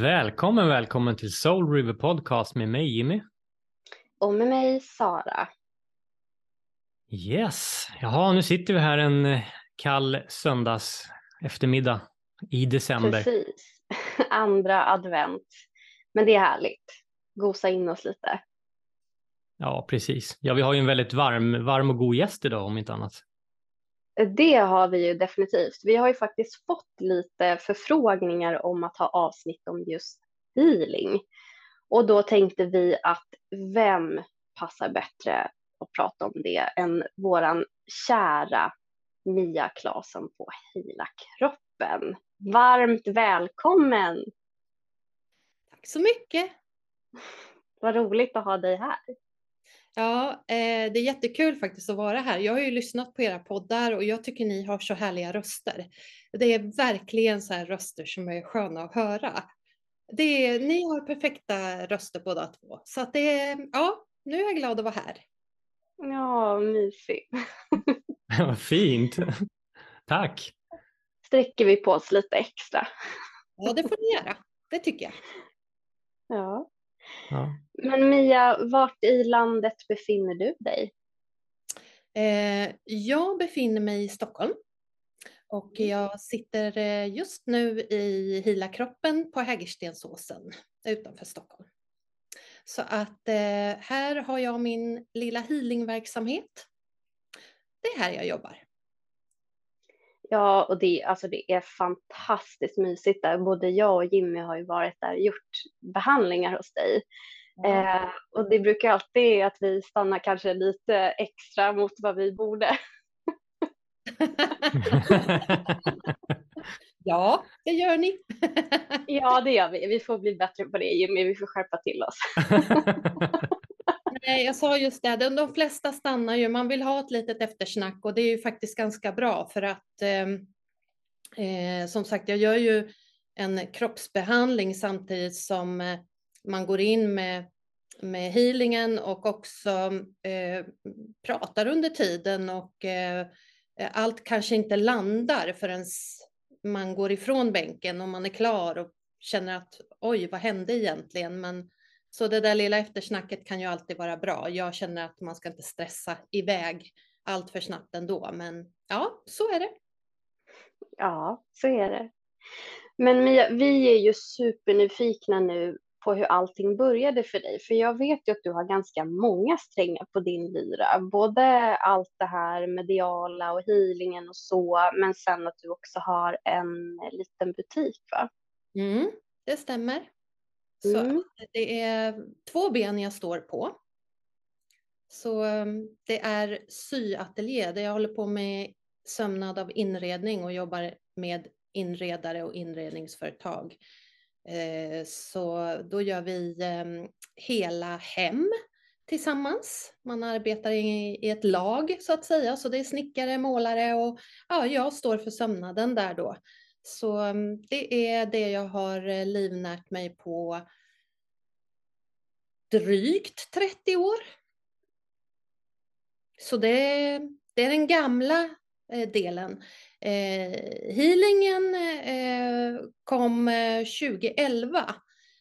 Välkommen, välkommen till Soul River Podcast med mig Jimmy. Och med mig Sara. Yes, jaha nu sitter vi här en eh, kall söndags eftermiddag i december. Precis, andra advent. Men det är härligt, gosa in oss lite. Ja, precis. Ja, vi har ju en väldigt varm, varm och god gäst idag om inte annat. Det har vi ju definitivt. Vi har ju faktiskt fått lite förfrågningar om att ha avsnitt om just healing. Och då tänkte vi att vem passar bättre att prata om det än våran kära Mia Klasen på Hela kroppen. Varmt välkommen! Tack så mycket! Vad roligt att ha dig här. Ja, eh, det är jättekul faktiskt att vara här. Jag har ju lyssnat på era poddar och jag tycker ni har så härliga röster. Det är verkligen så här röster som är sköna att höra. Det är, ni har perfekta röster båda två. Så att det är, ja, nu är jag glad att vara här. Ja, mysigt. Vad fint. Tack. Sträcker vi på oss lite extra. Ja, det får ni göra. Det tycker jag. Ja. Ja. Men Mia, vart i landet befinner du dig? Eh, jag befinner mig i Stockholm och mm. jag sitter eh, just nu i Hila kroppen på Hägerstensåsen utanför Stockholm. Så att eh, här har jag min lilla healingverksamhet. Det är här jag jobbar. Ja, och det, alltså det är fantastiskt mysigt där. Både jag och Jimmy har ju varit där och gjort behandlingar hos dig. Mm. Eh, och det brukar alltid att vi stannar kanske lite extra mot vad vi borde. ja, det gör ni. ja, det gör vi. Vi får bli bättre på det Jimmy. Vi får skärpa till oss. Nej, jag sa just det, de, de flesta stannar ju, man vill ha ett litet eftersnack och det är ju faktiskt ganska bra för att ehm, eh, som sagt, jag gör ju en kroppsbehandling samtidigt som eh, man går in med, med healingen och också eh, pratar under tiden och eh, allt kanske inte landar förrän man går ifrån bänken och man är klar och känner att oj, vad hände egentligen? Men så det där lilla eftersnacket kan ju alltid vara bra. Jag känner att man ska inte stressa iväg allt för snabbt ändå, men ja, så är det. Ja, så är det. Men Mia, vi är ju supernyfikna nu på hur allting började för dig, för jag vet ju att du har ganska många strängar på din lyra, både allt det här mediala och healingen och så, men sen att du också har en liten butik, va? Mm, det stämmer. Så mm. det är två ben jag står på. Så um, det är syateljé där jag håller på med sömnad av inredning och jobbar med inredare och inredningsföretag. Eh, så då gör vi ehm, hela hem tillsammans. Man arbetar i ett lag så att säga, så det är snickare, målare och ja, jag står för sömnaden där då. Så mm, det är det jag har eh, livnärt mig på drygt 30 år. Så det, det är den gamla eh, delen. Eh, healingen eh, kom eh, 2011.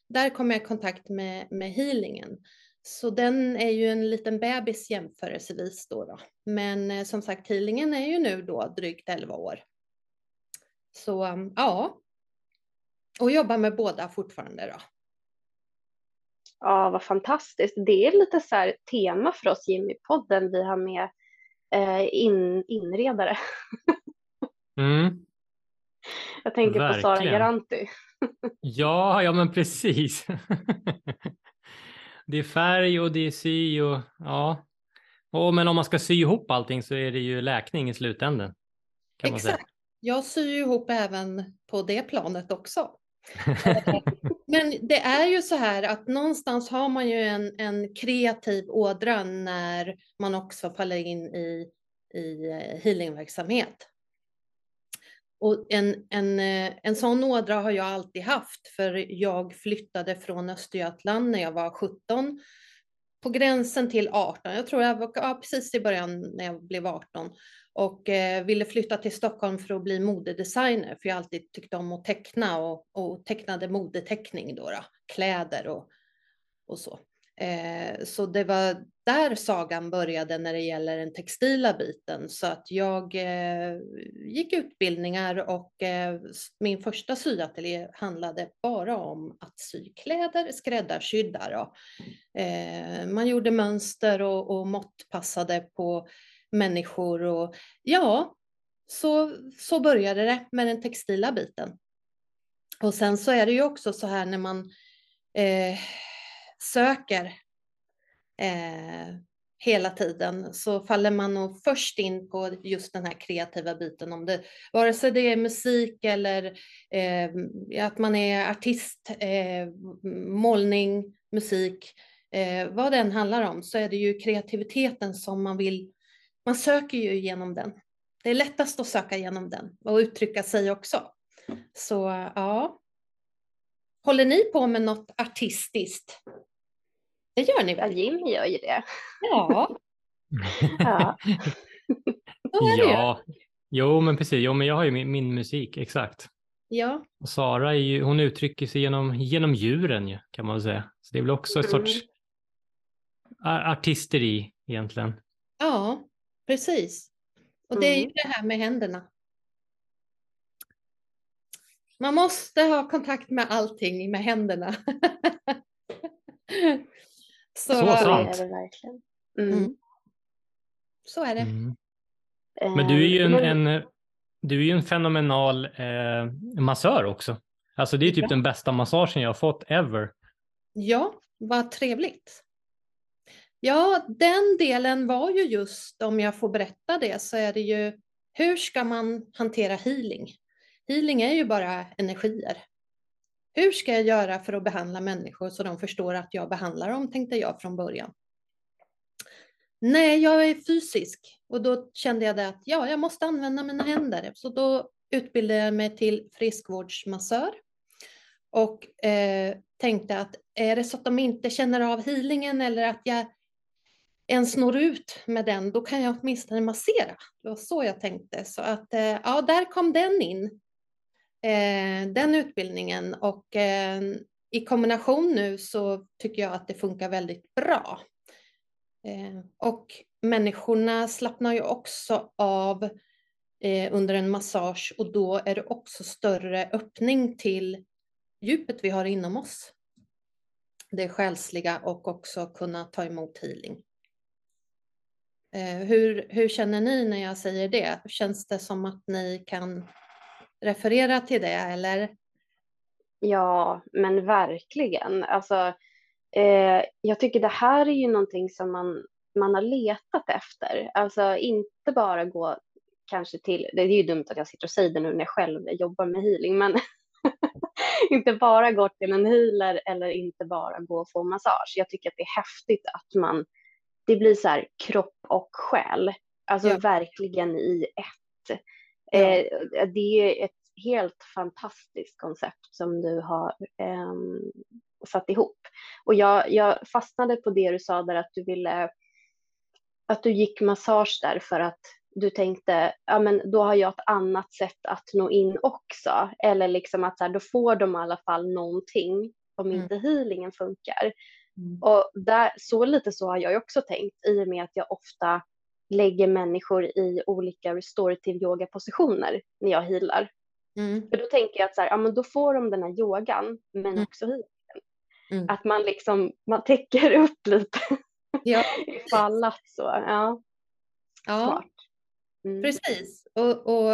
Där kom jag i kontakt med, med healingen. Så den är ju en liten bebis jämförelsevis då, då. Men eh, som sagt, healingen är ju nu då drygt 11 år. Så ja, och jobbar med båda fortfarande då. Ja, vad fantastiskt. Det är lite så här tema för oss Jimmy-podden. Vi har med eh, in, inredare. Mm. Jag tänker Verkligen. på Sara Garanti. ja, ja men precis. det är färg och det är sy och ja. Och, men om man ska sy ihop allting så är det ju läkning i slutändan. Exakt. Jag syr ihop även på det planet också. Men det är ju så här att någonstans har man ju en, en kreativ ådra när man också faller in i, i eh, healingverksamhet. Och en, en, eh, en sån ådra har jag alltid haft, för jag flyttade från Östergötland när jag var 17 på gränsen till 18. Jag tror jag var ja, precis i början när jag blev 18 och eh, ville flytta till Stockholm för att bli modedesigner, för jag alltid tyckte om att teckna och, och tecknade modeteckning då, då kläder och, och så. Eh, så det var där sagan började när det gäller den textila biten. Så att jag eh, gick utbildningar och eh, min första syateljé handlade bara om att sy kläder skräddarsydda. Eh, man gjorde mönster och, och måttpassade på människor och ja, så, så började det med den textila biten. Och sen så är det ju också så här när man eh, söker eh, hela tiden så faller man nog först in på just den här kreativa biten, om det, vare sig det är musik eller eh, att man är artist, eh, målning, musik, eh, vad den handlar om, så är det ju kreativiteten som man vill, man söker ju genom den. Det är lättast att söka genom den och uttrycka sig också. Så ja. Håller ni på med något artistiskt? Det gör ni väl? Ja, Jimmy gör ju det. Ja. Ja. Ja, jo men precis. Jo, men jag har ju min, min musik, exakt. Ja, Och Sara är ju, hon uttrycker sig genom, genom djuren ju, kan man väl säga. Så det är väl också ett Mm. sorts a- artisteri egentligen. ja, precis. Och det är ju Mm. det här med händerna. Man måste ha kontakt med allting med händerna. så, Så Så sant. är det verkligen. Mm. Mm. så är det. Mm. Men du är ju en, en, du är ju en fenomenal eh, massör också. Alltså det är typ Ja. den bästa massagen jag har fått ever. Ja, vad trevligt. Ja, den delen var ju just, om jag får berätta det, så är det ju hur ska man hantera healing? Healing är ju bara energier. Hur ska jag göra för att behandla människor så de förstår att jag behandlar dem, tänkte jag från början. Nej, jag är fysisk och då kände jag det att ja, jag måste använda mina händer. Så då utbildade jag mig till friskvårdsmassör och eh, tänkte att är det så att de inte känner av healingen eller att jag ens når ut med den, då kan jag åtminstone massera. Det var så jag tänkte. Så att eh, ja, där kom den in, eh, den utbildningen. Och eh, i kombination nu så tycker jag att det funkar väldigt bra. Och människorna slappnar ju också av under en massage och då är det också större öppning till djupet vi har inom oss. Det själsliga och också kunna ta emot healing. Eh, hur, hur känner ni när jag säger det? Känns det som att ni kan referera till det eller? Ja, men verkligen. Alltså, eh, jag tycker det här är ju någonting som man, man har letat efter. Alltså inte bara gå kanske till, det är ju dumt att jag sitter och säger det nu när jag själv jobbar med healing, men inte bara gå till en healer eller inte bara gå och få massage. Jag tycker att det är häftigt att man, det blir så här kropp och själ, alltså Ja. verkligen i ett. Ja. Eh, det är ett helt fantastiskt koncept som du har ehm, satt ihop. Och jag, jag fastnade på det du sa där att du ville att du gick massage där för att du tänkte, ja men då har jag ett annat sätt att nå in också. Eller liksom att så här, då får de i alla fall någonting om Mm. inte healingen funkar. Och där, så lite så har jag också tänkt i och med att jag ofta lägger människor i olika restorative yoga-positioner när jag healar. Mm. För då tänker jag att så här, ja, men då får de den här yogan, men Mm. också healingen. Mm. Att man liksom, man täcker upp lite Ja, ifall att så. Ja, ja. smart. Mm. Precis. Och, och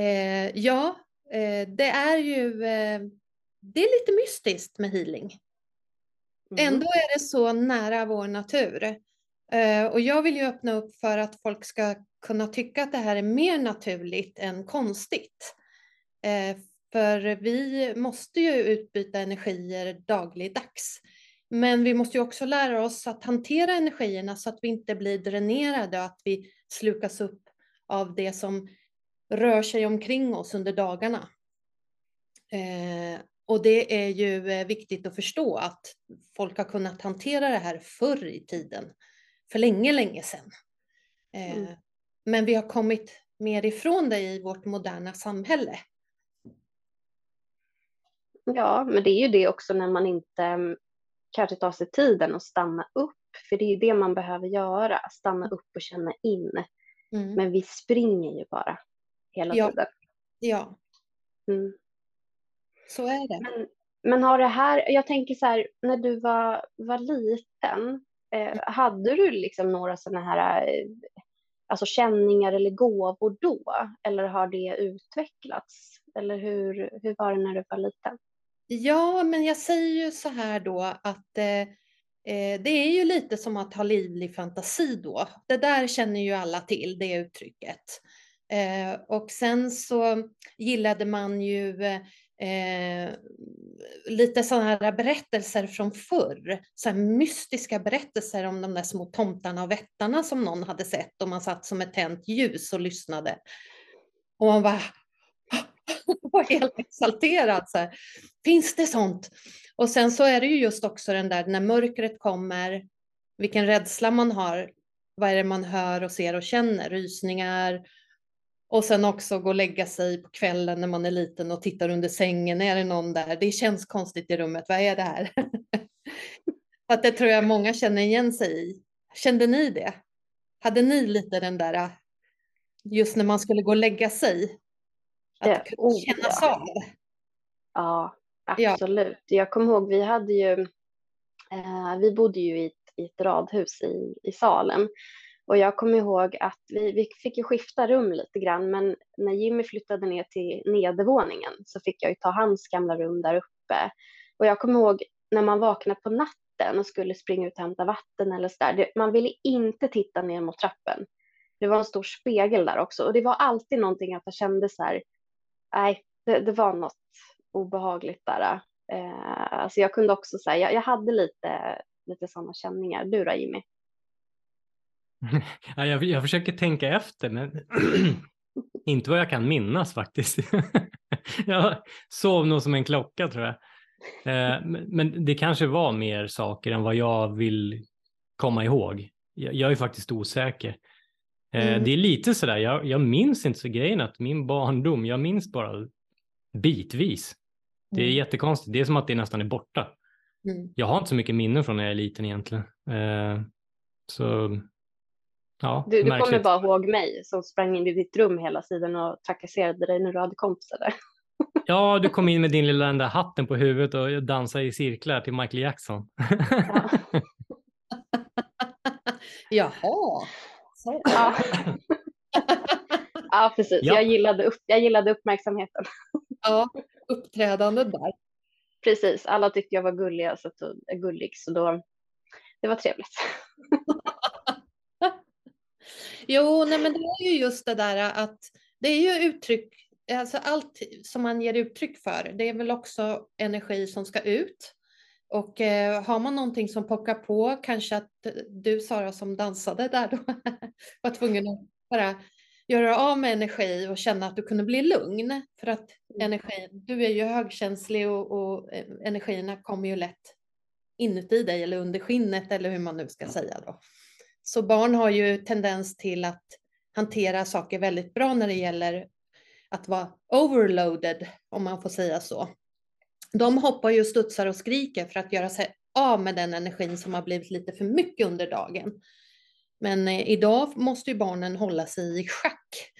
eh, ja, eh, det är ju eh, det är lite mystiskt med healing. Mm. Ändå är det så nära vår natur. Eh, och jag vill ju öppna upp för att folk ska kunna tycka att det här är mer naturligt än konstigt. Eh, för vi måste ju utbyta energier dagligdags. Men vi måste ju också lära oss att hantera energierna så att vi inte blir dränerade och att vi slukas upp av det som rör sig omkring oss under dagarna. Eh, och det är ju eh, viktigt att förstå att folk har kunnat hantera det här förr i tiden, för länge, länge sedan. Eh, mm. Men vi har kommit mer ifrån det i vårt moderna samhälle. Ja, men det är ju det också när man inte mm, kanske tar sig tiden att stanna upp, för det är ju det man behöver göra, stanna upp och känna in. Mm. Men vi springer ju bara hela ja. tiden. Ja. Mm. Så är det. Men, men, har det här, jag tänker så här, när du var, var liten, eh, mm. hade du liksom några sådana här eh, alltså känningar eller gåvor då? Eller har det utvecklats? Eller hur, hur var det när du var liten? Ja, men jag säger ju så här då att eh, eh, det är ju lite som att ha livlig fantasi då. Det där känner ju alla till, det uttrycket. Eh, och sen så gillade man ju eh, lite sådana här berättelser från förr. Så mystiska berättelser om de där små tomtarna och vättarna som någon hade sett och man satt som ett tänt ljus och lyssnade. Och man bara var helt exalterad. Så här. Finns det sånt? Och sen så är det ju just också den där när mörkret kommer, vilken rädsla man har, vad är det man hör och ser och känner, rysningar, och sen också gå och lägga sig på kvällen när man är liten och tittar under sängen. Är det någon där? Det känns konstigt i rummet. Vad är det här? att det tror jag många känner igen sig i. Kände ni det? Hade ni lite den där, just när man skulle gå och lägga sig? Att det kunde oh, kännas ja. av? Ja, absolut. Ja. Jag kommer ihåg, vi hade ju, eh, vi bodde ju i ett, i ett radhus i, i Salem och jag kommer ihåg att vi, vi fick ju skifta rum lite grann, men när Jimmy flyttade ner till nedervåningen så fick jag ju ta hans gamla rum där uppe. Och jag kommer ihåg när man vaknade på natten och skulle springa ut och hämta vatten eller så där. man ville inte titta ner mot trappen. Det var en stor spegel där också och det var alltid någonting att jag kände så här, nej, det, det var något obehagligt där. Eh, alltså jag kunde också säga, jag, jag hade lite, lite sådana känningar. Du då Jimmy? ja, jag, jag försöker tänka efter, men inte vad jag kan minnas faktiskt. jag sov nog som en klocka tror jag. Eh, men det kanske var mer saker än vad jag vill komma ihåg. Jag, jag är faktiskt osäker. Eh, mm. Det är lite sådär, jag, jag minns inte så grejen att min barndom, jag minns bara bitvis. Det är mm. jättekonstigt, det är som att det nästan är borta. Mm. Jag har inte så mycket minnen från när jag är liten egentligen. Eh, så Ja, du, du kommer bara ihåg mig som sprang in i ditt rum hela tiden och trakasserade dig när du hade kompisar där. Ja, du kom in med din lilla den där hatten på huvudet och dansade i cirklar till Michael Jackson. Ja. Jaha. Ja. ja, precis. Ja. Jag, gillade upp, jag gillade uppmärksamheten. Ja, uppträdande där. Precis, alla tyckte jag var gullig, så, gullig, så då, det var trevligt. Jo, nej, men det är ju just det där att det är ju uttryck, alltså allt som man ger uttryck för, det är väl också energi som ska ut. Och eh, har man någonting som pockar på, kanske att du Sara som dansade där då var tvungen att bara göra av med energi och känna att du kunde bli lugn. För att mm. energi, du är ju högkänslig och, och eh, energierna kommer ju lätt inuti dig eller under skinnet eller hur man nu ska säga då. Så barn har ju tendens till att hantera saker väldigt bra när det gäller att vara overloaded, om man får säga så. De hoppar ju, studsar och skriker för att göra sig av med den energin som har blivit lite för mycket under dagen. Men eh, idag måste ju barnen hålla sig i schack.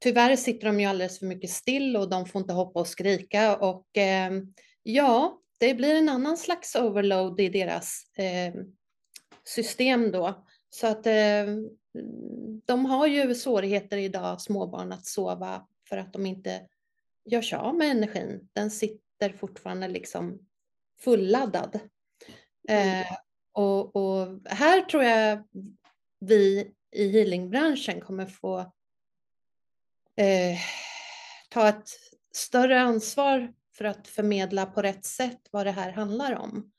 Tyvärr sitter de ju alldeles för mycket still och de får inte hoppa och skrika och eh, ja, det blir en annan slags overload i deras eh, system då. Så att eh, de har ju svårigheter idag, småbarn, att sova för att de inte gör sig av med energin. Den sitter fortfarande liksom fulladdad. Mm. Eh, och, och, här tror jag vi i healingbranschen kommer få eh, ta ett större ansvar för att förmedla på rätt sätt vad det här handlar om.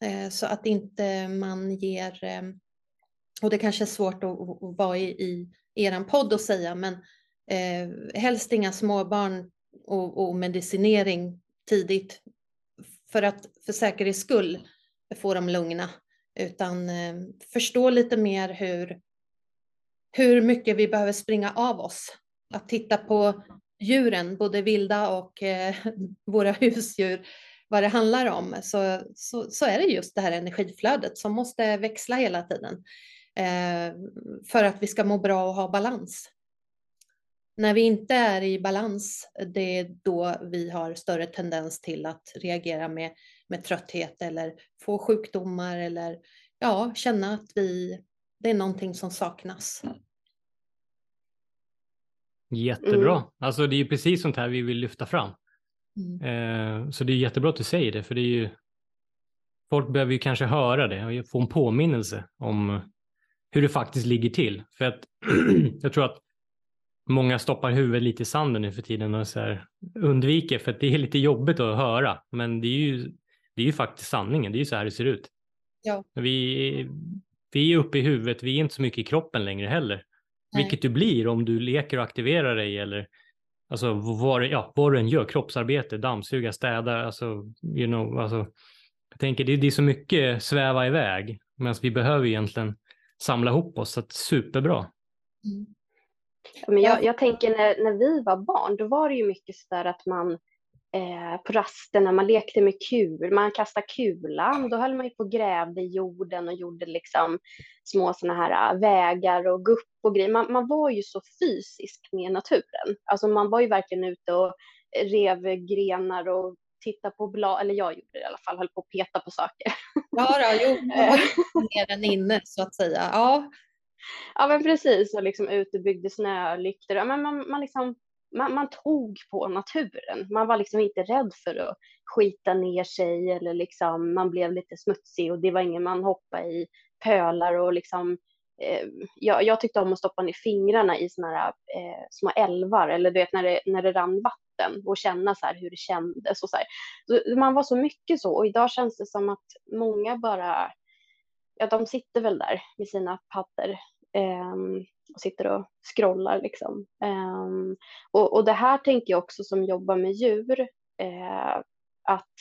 Eh, så att inte man ger eh, och det kanske är svårt att, att vara i, i er podd och säga, men eh, helst inga småbarn och, och medicinering tidigt för att för säkerhets skull få dem lugna, utan eh, förstå lite mer hur, hur mycket vi behöver springa av oss. Att titta på djuren, både vilda och eh, våra husdjur, vad det handlar om, så, så, så, är det just det här energiflödet som måste växla hela tiden för att vi ska må bra och ha balans. När vi inte är i balans, det är då vi har större tendens till att reagera med, med trötthet eller få sjukdomar eller ja, känna att vi, det är någonting som saknas. Jättebra. Mm. Alltså det är ju precis sånt här vi vill lyfta fram. Mm. Eh, så det är jättebra att du säger det, för det är ju folk behöver ju kanske höra det och få en påminnelse om hur det faktiskt ligger till. För att jag tror att många stoppar huvudet lite i sanden nu för tiden och så här undviker för att det är lite jobbigt att höra. Men det är ju, det är ju faktiskt sanningen. Det är ju så här det ser ut. Ja. Vi, vi är uppe i huvudet. Vi är inte så mycket i kroppen längre heller. Nej. Vilket du blir om du leker och aktiverar dig eller alltså vad, ja, vad du än gör, kroppsarbete, dammsuga, städa, alltså, you know, alltså, jag tänker det, det är så mycket sväva iväg, medan vi behöver egentligen samla ihop oss, så att superbra. Mm. Men jag, jag tänker när, när vi var barn, då var det ju mycket så där att man eh, på rasterna, man lekte med kul, man kastade kulan, då höll man ju på och grävde i jorden och gjorde liksom små sådana här äh, vägar och gupp och grejer. Man, man var ju så fysisk med naturen. Alltså man var ju verkligen ute och rev grenar och titta på blad, eller jag gjorde det i alla fall, höll på att peta på saker. Ja, då, jo, mer än inne så att säga. Ja, Ja, men precis. Och liksom ute byggde snölyktor. Ja, men man, man, liksom, man, man, tog på naturen. Man var liksom inte rädd för att skita ner sig eller liksom man blev lite smutsig och det var ingen man hoppade i pölar och liksom Ehm, jag, jag, tyckte om att stoppa ner fingrarna i såna här eh, små älvar eller du vet när det, när det rann vatten och känna så här hur det kändes och så här. Så man var så mycket så och idag känns det som att många bara ja, de sitter väl där med sina paddor eh, och sitter och scrollar liksom. Eh, och, och det här tänker jag också som jobbar med djur, eh, att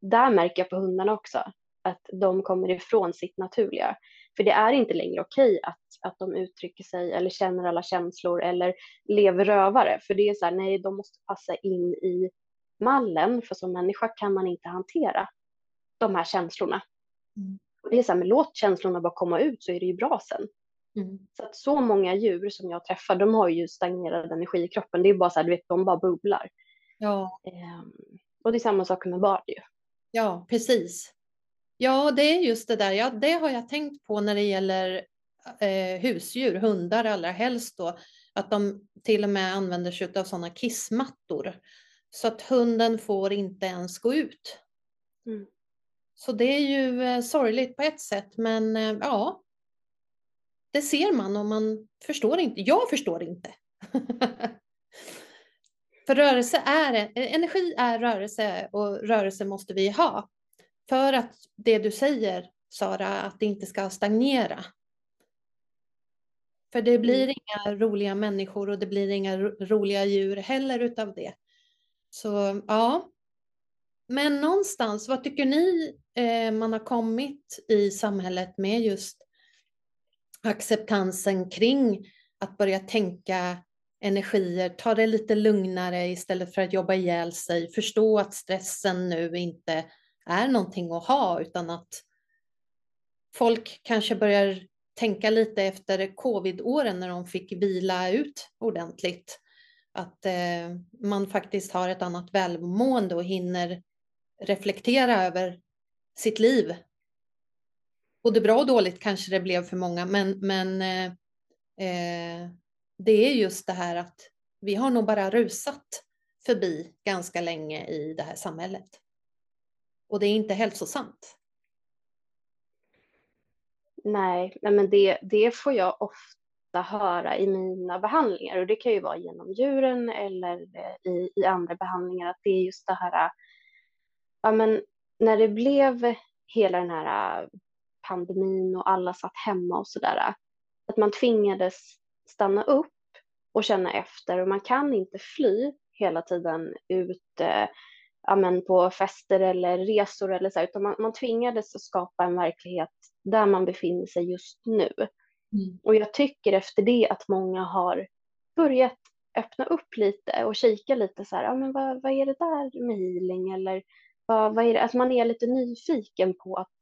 där märker jag på hundarna också att de kommer ifrån sitt naturliga. För det är inte längre okej att, att de uttrycker sig eller känner alla känslor eller lever rövare. För det är så här, nej, de måste passa in i mallen, för som människa kan man inte hantera de här känslorna. Mm det är så här, men låt känslorna bara komma ut så är det ju bra sen. Mm. Så att så många djur som jag träffar, de har ju stagnerad energi i kroppen. Det är bara så här, du vet, de bara bubblar. Ja. Ehm, och det är samma sak med barn ju. Ja, precis. Ja, det är just det där. Ja, det har jag tänkt på när det gäller eh, husdjur, hundar allra helst då, att de till och med använder sig av sådana kissmattor. Så att hunden får inte ens gå ut. Mm. Så det är ju eh, sorgligt på ett sätt, men eh, ja, det ser man och man förstår inte. Jag förstår inte. För rörelse är, energi är rörelse och rörelse måste vi ha. För att det du säger, Sara, att det inte ska stagnera. För det blir mm. inga roliga människor och det blir inga roliga djur heller utav det. Så ja, men någonstans, vad tycker ni eh, man har kommit i samhället med just acceptansen kring att börja tänka energier, ta det lite lugnare istället för att jobba ihjäl sig, förstå att stressen nu inte är någonting att ha utan att folk kanske börjar tänka lite efter covid-åren när de fick vila ut ordentligt. Att eh, man faktiskt har ett annat välmående och hinner reflektera över sitt liv. Både bra och dåligt kanske det blev för många, men, men eh, eh, det är just det här att vi har nog bara rusat förbi ganska länge i det här samhället. Och det är inte hälsosamt. Nej, men det, det får jag ofta höra i mina behandlingar och det kan ju vara genom djuren eller eh, i, i andra behandlingar att det är just det här eh, ja, men när det blev hela den här eh, pandemin och alla satt hemma och sådär, att man tvingades stanna upp och känna efter och man kan inte fly hela tiden ut amen, på fester eller resor eller så, utan man, man tvingades att skapa en verklighet där man befinner sig just nu. Mm. Och jag tycker efter det att många har börjat öppna upp lite och kika lite så här, ja men vad, vad är det där med healing eller vad, vad är det, att man är lite nyfiken på att,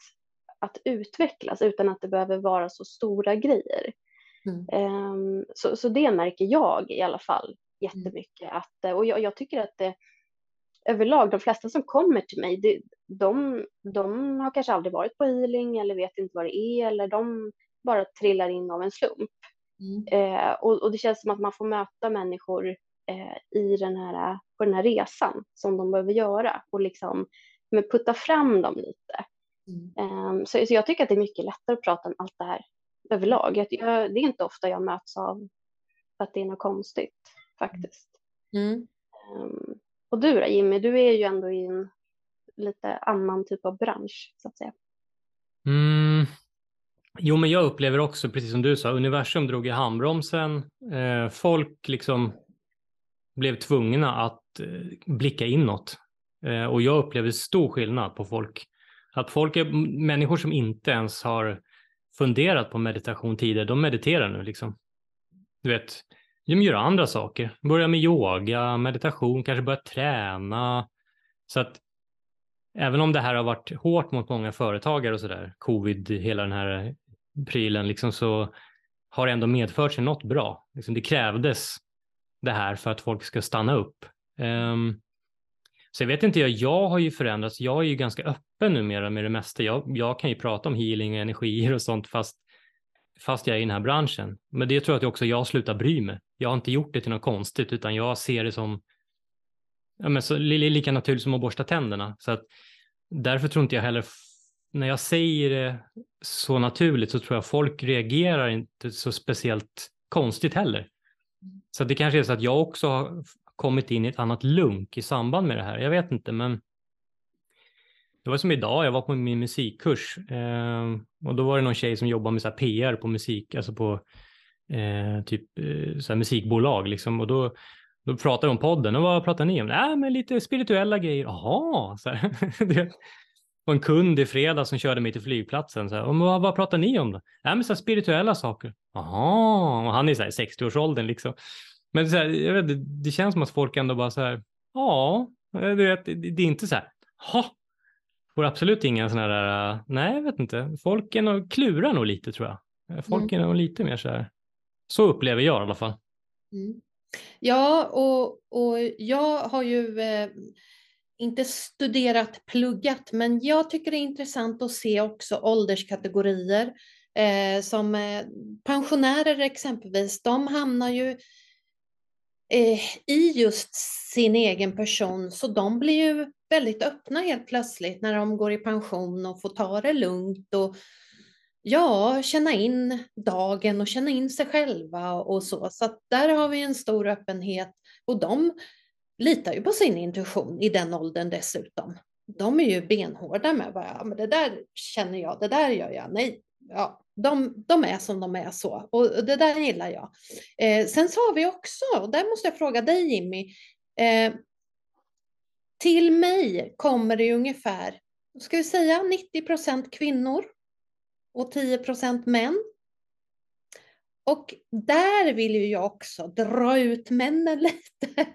att utvecklas utan att det behöver vara så stora grejer. Mm. Um, så, så det märker jag i alla fall jättemycket. Mm. Att, och jag, jag tycker att det, överlag, de flesta som kommer till mig, det, de, de har kanske aldrig varit på healing eller vet inte vad det är eller de bara trillar in av en slump. Mm. Eh, och, och, det känns som att man får möta människor eh, i den här, på den här resan som de behöver göra och liksom men putta fram dem lite. Mm. Eh, så, så jag tycker att det är mycket lättare att prata om allt det här överlag. Jag, jag, det är inte ofta jag möts av att det är något konstigt faktiskt. Mm. Och du då Jimmy, du är ju ändå i en lite annan typ av bransch så att säga. Mm. Jo, men jag upplever också, precis som du sa, universum drog i handbromsen. Eh, folk liksom blev tvungna att eh, blicka inåt. Eh, och jag upplever stor skillnad på folk. Att folk är människor som inte ens har funderat på meditation tidigare, de mediterar nu liksom. Du vet, de gör andra saker. Börja med yoga, meditation, kanske börja träna. Så att även om det här har varit hårt mot många företagare och så där, covid, hela den här prylen, liksom, så har det ändå medfört sig något bra. Liksom det krävdes det här för att folk ska stanna upp. Um, så jag vet inte, jag, jag har ju förändrats. Jag är ju ganska öppen numera med det mesta. Jag, jag kan ju prata om healing och energier och sånt fast, fast jag är i den här branschen. Men det tror jag att också jag slutar bry mig. Jag har inte gjort det till något konstigt utan jag ser det som ja, men så, lika naturligt som att borsta tänderna. Så att, därför tror inte jag heller, när jag säger det så naturligt så tror jag folk reagerar inte så speciellt konstigt heller. Så det kanske är så att jag också har kommit in i ett annat lunk i samband med det här. Jag vet inte, men det var som idag, jag var på min musikkurs eh, och då var det någon tjej som jobbar med så PR på musik, alltså på eh, typ eh, så musikbolag liksom. Och då, då pratade de om podden och vad pratar ni om? Nej, men lite spirituella grejer. Jaha, så här. och en kund i fredag som körde mig till flygplatsen. Så här, och vad, vad pratar ni om då? Nej, men så spirituella saker. Jaha, och han är i 60-årsåldern liksom. Men så här, jag vet, det, det känns som att folk ändå bara så här, ja, du vet, det, det är inte så här, ha, får absolut inga sådana där, nej jag vet inte, folk är nog, klurar nog lite tror jag. Folk mm. är nog lite mer så här, så upplever jag i alla fall. Mm. Ja, och, och jag har ju eh, inte studerat, pluggat, men jag tycker det är intressant att se också ålderskategorier. Eh, som eh, pensionärer exempelvis, de hamnar ju eh, i just sin egen person, så de blir ju väldigt öppna helt plötsligt när de går i pension och får ta det lugnt och ja, känna in dagen och känna in sig själva och så. Så där har vi en stor öppenhet och de litar ju på sin intuition i den åldern dessutom. De är ju benhårda med vad ja, men det där känner jag, det där gör jag, nej, ja, de, de är som de är så och det där gillar jag. Eh, sen så har vi också, och där måste jag fråga dig Jimmy, eh, till mig kommer det ungefär, ska vi säga 90 procent kvinnor och 10 män. Och där vill ju jag också dra ut männen lite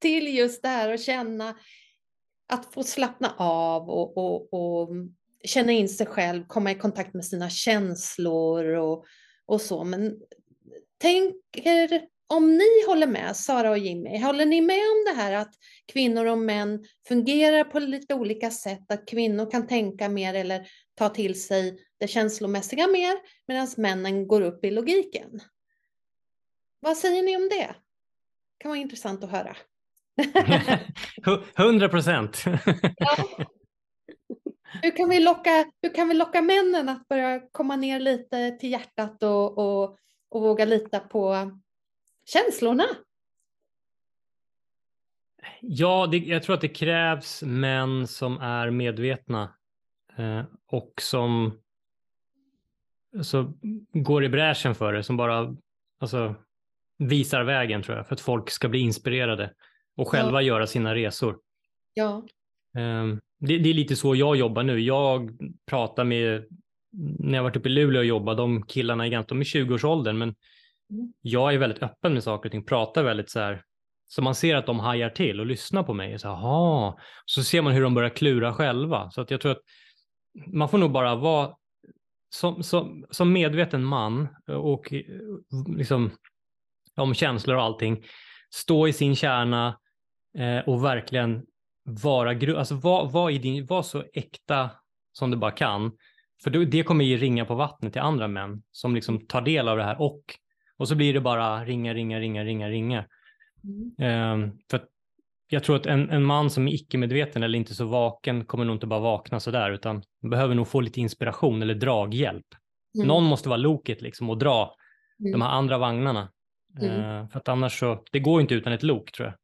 till just det här och känna att få slappna av och, och, och känna in sig själv, komma i kontakt med sina känslor och, och så. Men tänker, om ni håller med, Sara och Jimmy, håller ni med om det här att kvinnor och män fungerar på lite olika sätt, att kvinnor kan tänka mer eller ta till sig det känslomässiga mer, medan männen går upp i logiken? Vad säger ni om det? Det kan vara intressant att höra. Hundra procent. Hur kan, vi locka, hur kan vi locka männen att börja komma ner lite till hjärtat och, och, och våga lita på känslorna? Ja, det, jag tror att det krävs män som är medvetna och som alltså, går i bräschen för det, som bara alltså, visar vägen tror jag, för att folk ska bli inspirerade och själva ja. göra sina resor. Ja. Um, det, det, är lite så jag jobbar nu. Jag pratar med, när jag varit uppe i Luleå och jobbat, de killarna är ganska, de är 20-årsåldern, men mm. jag är väldigt öppen med saker och ting, pratar väldigt så här, så man ser att de hajar till och lyssnar på mig. Så, aha. så ser man hur de börjar klura själva. Så att jag tror att man får nog bara vara som, som, som medveten man och liksom, om känslor och allting, stå i sin kärna eh, och verkligen vara, alltså var, var, i din, var så äkta som du bara kan. För det kommer ju ringa på vattnet till andra män som liksom tar del av det här och, och så blir det bara ringa, ringa, ringa, ringa, ringa. Mm. Um, för jag tror att en, en man som är icke-medveten eller inte så vaken kommer nog inte bara vakna sådär utan behöver nog få lite inspiration eller draghjälp. Mm. Någon måste vara loket liksom och dra mm. de här andra vagnarna. Uh, för att annars så, det går inte utan ett lok tror jag.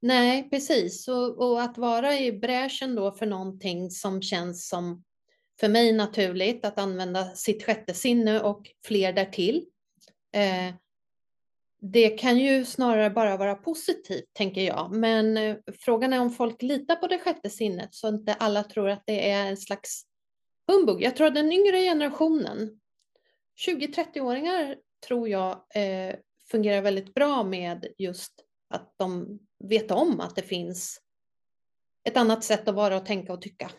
Nej, precis. Och, och, att vara i bräschen då för någonting som känns som för mig naturligt, att använda sitt sjätte sinne och fler därtill. Eh, det kan ju snarare bara vara positivt, tänker jag. Men eh, frågan är om folk litar på det sjätte sinnet så inte alla tror att det är en slags humbug. Jag tror att den yngre generationen, 20-30-åringar, tror jag eh, fungerar väldigt bra med just att de vet om att det finns ett annat sätt att vara och tänka och tycka.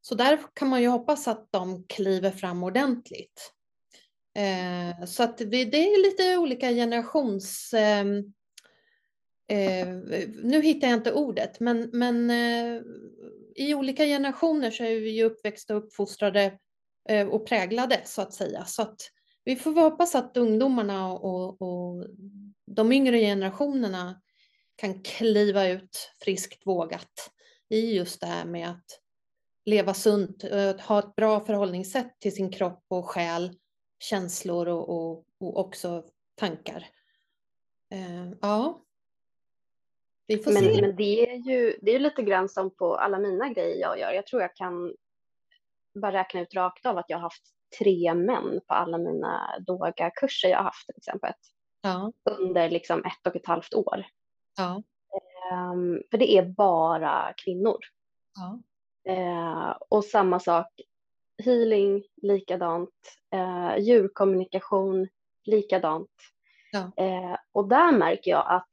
Så där kan man ju hoppas att de kliver fram ordentligt. Eh, så att det, det, är lite olika generations... Eh, eh, nu hittar jag inte ordet, men, men eh, i olika generationer så är vi ju uppväxta och uppfostrade eh, och präglade så att säga. Så att vi får hoppas att ungdomarna och, och de yngre generationerna kan kliva ut friskt vågat i just det här med att leva sunt, eh, ha ett bra förhållningssätt till sin kropp och själ, känslor och, och, och också tankar. Uh, ja. Vi får men, se. Men det är ju det är lite grann som på alla mina grejer jag gör. Jag tror jag kan bara räkna ut rakt av att jag har haft tre män på alla mina yogakurser jag har haft till exempel ja. under liksom ett och ett halvt år. Ja. Um, för det är bara kvinnor. Ja. Uh, och samma sak, healing likadant, uh, djurkommunikation likadant. Ja. Uh, och där märker jag att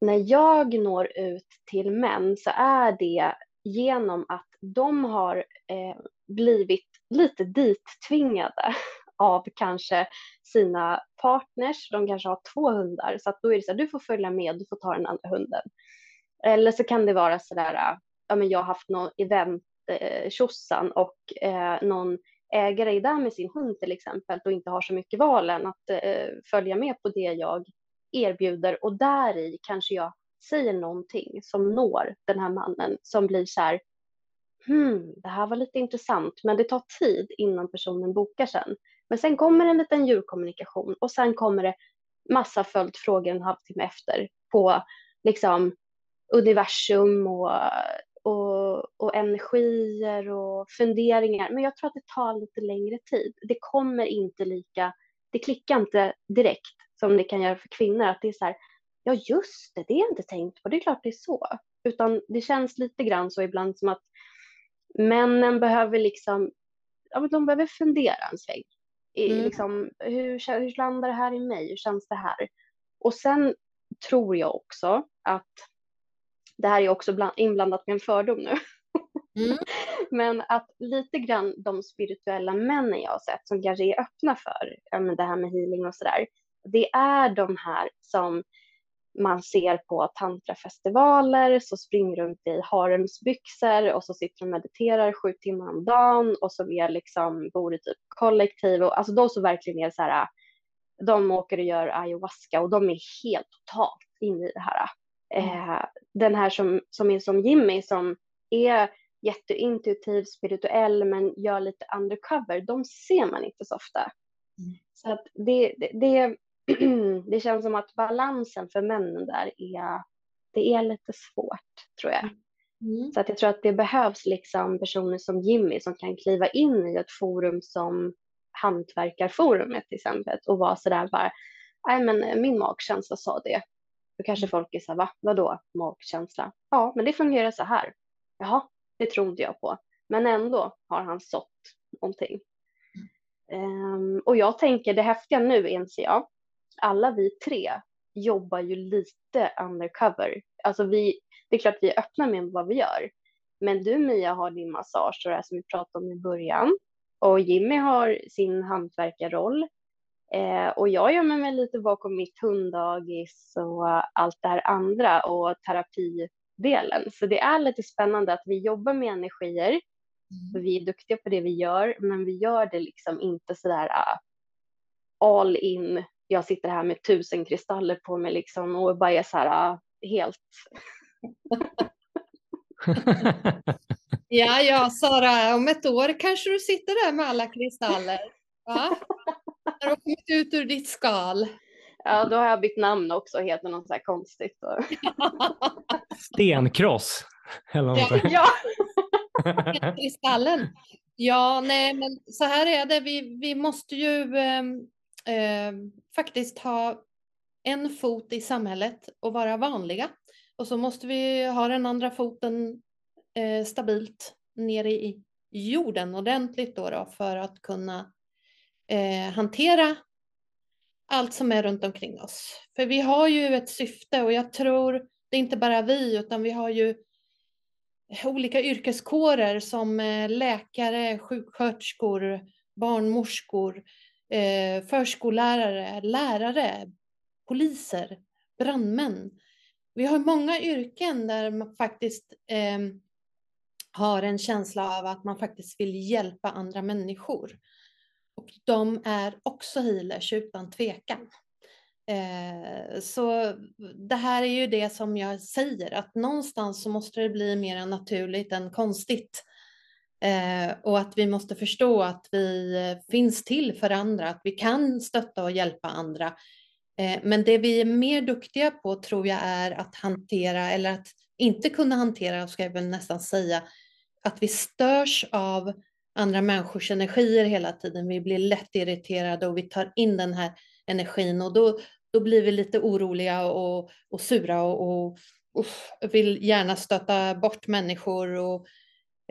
när jag når ut till män så är det genom att de har eh, blivit lite dittvingade av kanske sina partners. De kanske har två hundar så att då är det så här, du får följa med, du får ta den andra hunden. Eller så kan det vara så där, ja men jag har haft någon event eh, tjosan och eh, någon ägare är där med sin hund till exempel och inte har så mycket val än att eh, följa med på det jag erbjuder och där i kanske jag säger någonting som når den här mannen som blir så här, hmm, det här var lite intressant, men det tar tid innan personen bokar sen. Men sen kommer en liten djurkommunikation och sen kommer det massa följdfrågor en halvtimme efter på liksom universum och, och, och energier och funderingar. Men jag tror att det tar lite längre tid. Det kommer inte lika, det klickar inte direkt som det kan göra för kvinnor. Att det är så här, ja just det, det är inte tänkt på, det är klart det är så. Utan det känns lite grann så ibland som att männen behöver liksom, ja men de behöver fundera en sväng. Mm. Liksom, hur, hur landar det här i mig? Hur känns det här? Och sen tror jag också att det här är också bland, inblandat med en fördom nu. Mm. Men att lite grann de spirituella männen jag har sett som kanske är öppna för det här med healing och sådär. Det är de här som man ser på tantrafestivaler så springer runt i haremsbyxor och så sitter och mediterar sju timmar om dagen och som är liksom, bor i typ kollektiv och alltså de som verkligen är så här, de åker och gör ayahuasca och de är helt totalt inne i det här. Eh, den här som, som är som Jimmy som är jätteintuitiv, spirituell men gör lite undercover, de ser man inte så ofta. Mm. Så att det, det, det, det känns som att balansen för männen där är, det är lite svårt tror jag. Mm. Så att jag tror att det behövs liksom personer som Jimmy som kan kliva in i ett forum som Hantverkarforumet till exempel och vara sådär bara, nej men min magkänsla sa det. Då kanske mm. folk är så här, va? Vadå magkänsla? Ja, men det fungerar så här. Jaha, det tror inte jag på. Men ändå har han sått någonting. Um, och jag tänker det häftiga nu inser jag, alla vi tre jobbar ju lite undercover. Alltså vi, det är klart vi är öppna med vad vi gör. Men du Mia har din massage och det här som vi pratade om i början. Och Jimmy har sin hantverkarroll. Eh, och jag gömmer mig lite bakom mitt hunddagis och allt det här andra och terapidelen. Så det är lite spännande att vi jobbar med energier. Mm. Vi är duktiga på det vi gör, men vi gör det liksom inte sådär uh, all in. Jag sitter här med tusen kristaller på mig liksom och bara är så här uh, helt ja, ja, Sara, om ett år kanske du sitter där med alla kristaller. Va? När du har kommit ut ur ditt skal. Ja, då har jag bytt namn också, heter något så här konstigt. Stenkross. Eller något ja. ja. Kristallen. Ja, nej, men så här är det. Vi, vi måste ju eh, eh, faktiskt ha en fot i samhället och vara vanliga. Och så måste vi ha den andra foten eh, stabilt nere i jorden ordentligt då, då för att kunna eh, hantera allt som är runt omkring oss. För vi har ju ett syfte och jag tror det är inte bara vi utan vi har ju olika yrkeskårer som eh, läkare, sjuksköterskor, barnmorskor, eh, förskollärare, lärare, poliser, brandmän. Vi har många yrken där man faktiskt eh, har en känsla av att man faktiskt vill hjälpa andra människor. Och de är också healers utan tvekan. Eh, så det här är ju det som jag säger, att någonstans så måste det bli mer naturligt än konstigt. Eh, och att vi måste förstå att vi eh, finns till för andra, att vi kan stötta och hjälpa andra Eh, men det vi är mer duktiga på tror jag är att hantera, eller att inte kunna hantera, ska jag väl nästan säga, att vi störs av andra människors energier hela tiden. Vi blir lätt irriterade och vi tar in den här energin och då, då blir vi lite oroliga och, och sura och, och, uff, vill gärna stöta bort människor och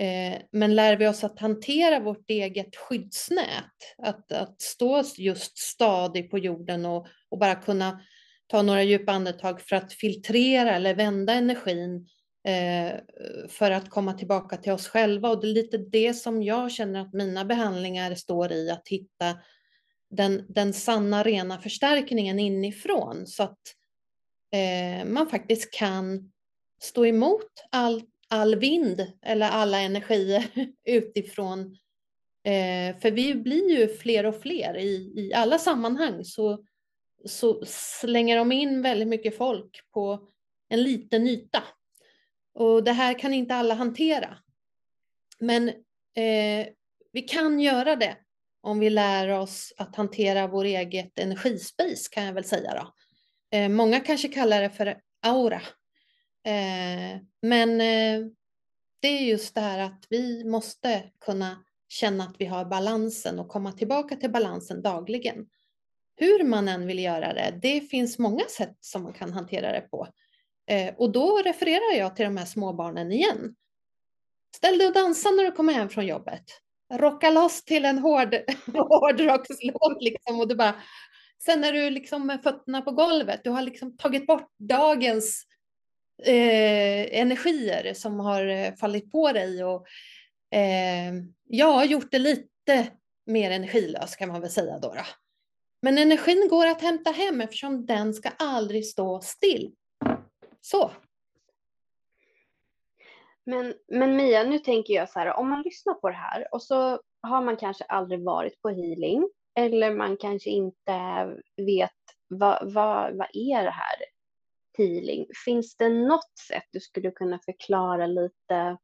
Eh, men lär vi oss att hantera vårt eget skyddsnät, att, att stå just stadig på jorden och, och bara kunna ta några djupa andetag för att filtrera eller vända energin eh, Eh, för att komma tillbaka till oss själva. Och det är lite det som jag känner att mina behandlingar står i, att hitta den, den sanna rena förstärkningen inifrån så att eh, man faktiskt kan stå emot all, all vind eller alla energier utifrån. Eh, för vi blir ju fler och fler i, i alla sammanhang så, så slänger de in väldigt mycket folk på en liten yta. Och det här kan inte alla hantera. Men eh, vi kan göra det om vi lär oss att hantera vår eget energispace kan jag väl säga då. Eh, många kanske kallar det för aura Eh, men eh, det är just det här att vi måste kunna känna att vi har balansen och komma tillbaka till balansen dagligen. Hur man än vill göra det, det finns många sätt som man kan hantera det på. Eh, och då refererar jag till de här småbarnen igen. Ställ dig och dansa när du kommer hem från jobbet. Rocka loss till en hård, hårdrockslåt liksom och du bara Sen är du liksom med fötterna på golvet, du har liksom tagit bort dagens eh, energier som har eh, fallit på dig och eh, jag har gjort det lite mer energilös kan man väl säga då, då. Men energin går att hämta hem eftersom den ska aldrig stå still. Så. Men, men Mia, nu tänker jag så här, om man lyssnar på det här och så har man kanske aldrig varit på healing eller man kanske inte vet vad, vad, vad är det här healing. Finns det något sätt du skulle kunna förklara lite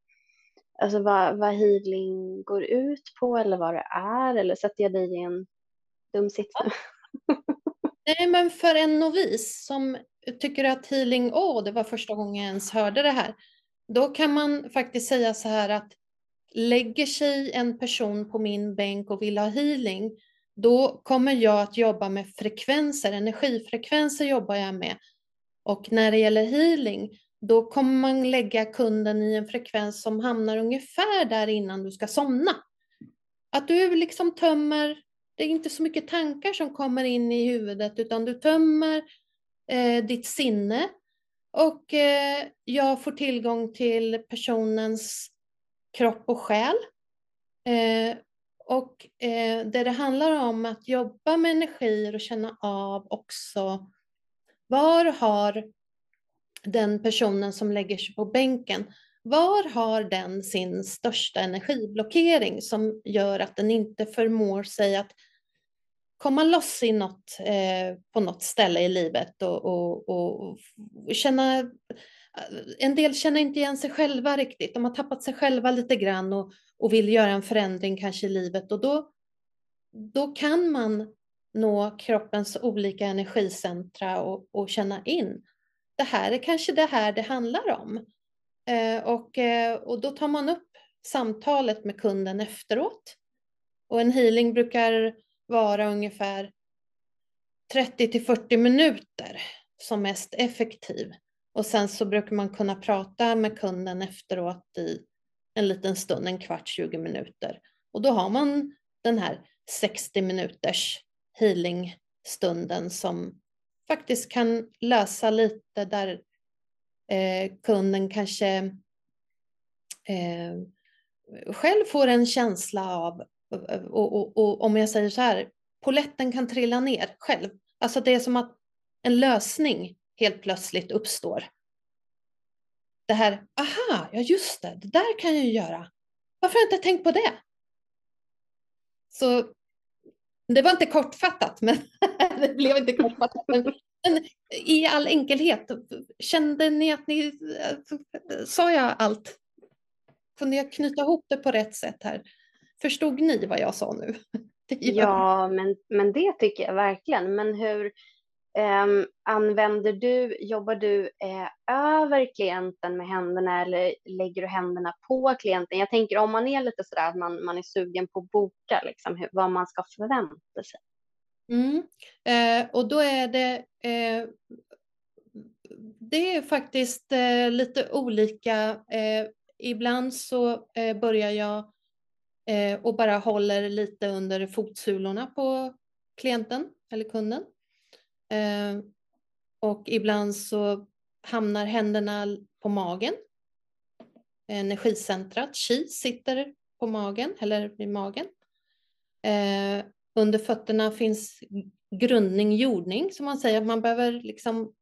alltså vad, vad healing går ut på eller vad det är? Eller sätter jag dig i en dum sits? Nej, men för en novis som tycker att healing, åh, oh, det var första gången jag ens hörde det här. Då kan man faktiskt säga så här att lägger sig en person på min bänk och vill ha healing, då kommer jag att jobba med frekvenser, energifrekvenser jobbar jag med Och när det gäller healing, då kommer man lägga kunden i en frekvens som hamnar ungefär där innan du ska somna. Att du liksom tömmer, det är inte så mycket tankar som kommer in i huvudet, utan du tömmer eh, ditt sinne och eh, jag får tillgång till personens kropp och själ. Eh, och eh, det det handlar om att jobba med energier och känna av också var har den personen som lägger sig på bänken, var har den sin största energiblockering som gör att den inte förmår sig att komma loss i något, eh, på något ställe i livet och, och, och, känna eh, en del känner inte igen sig själva riktigt. De har tappat sig själva lite grann och, och vill göra en förändring kanske i livet och då, då kan man nå kroppens olika energicentra och, och känna in. Det här är kanske det här det handlar om. Eh, och, eh, och då tar man upp samtalet med kunden efteråt. Och en healing brukar vara ungefär 30 till 40 minuter som mest effektiv. Och sen så brukar man kunna prata med kunden efteråt i en liten stund, en kvart, 20 minuter. Och då har man den här 60 minuters healingstunden som faktiskt kan lösa lite där eh, kunden kanske eh, själv får en känsla av, och, och, och, om jag säger så här, poletten kan trilla ner själv. Alltså det är som att en lösning helt plötsligt uppstår. Det här, aha, ja just det, det där kan jag ju göra. Varför har jag inte tänkt på det? Så det var inte kortfattat, men det blev inte kortfattat. Men, men, i all enkelhet, kände ni att ni, eh, sa jag allt? Kunde jag knyta ihop det på rätt sätt här? Förstod ni vad jag sa nu? Ja, men, men det tycker jag verkligen. Men hur, Um, använder du, jobbar du eh, över klienten med händerna eller lägger du händerna på klienten? Jag tänker om man är lite sådär att man, man är sugen på att boka, liksom, hur, vad man ska förvänta sig. Mm. Eh, och då är det, eh, det är faktiskt eh, lite olika. Eh, ibland så eh, börjar jag Eh, och bara håller lite under fotsulorna på klienten eller kunden. Eh, och ibland så hamnar händerna på magen. Energicentrat, chi, sitter på magen eller i magen. Eh, under fötterna finns grundning, jordning som man säger. Man behöver liksom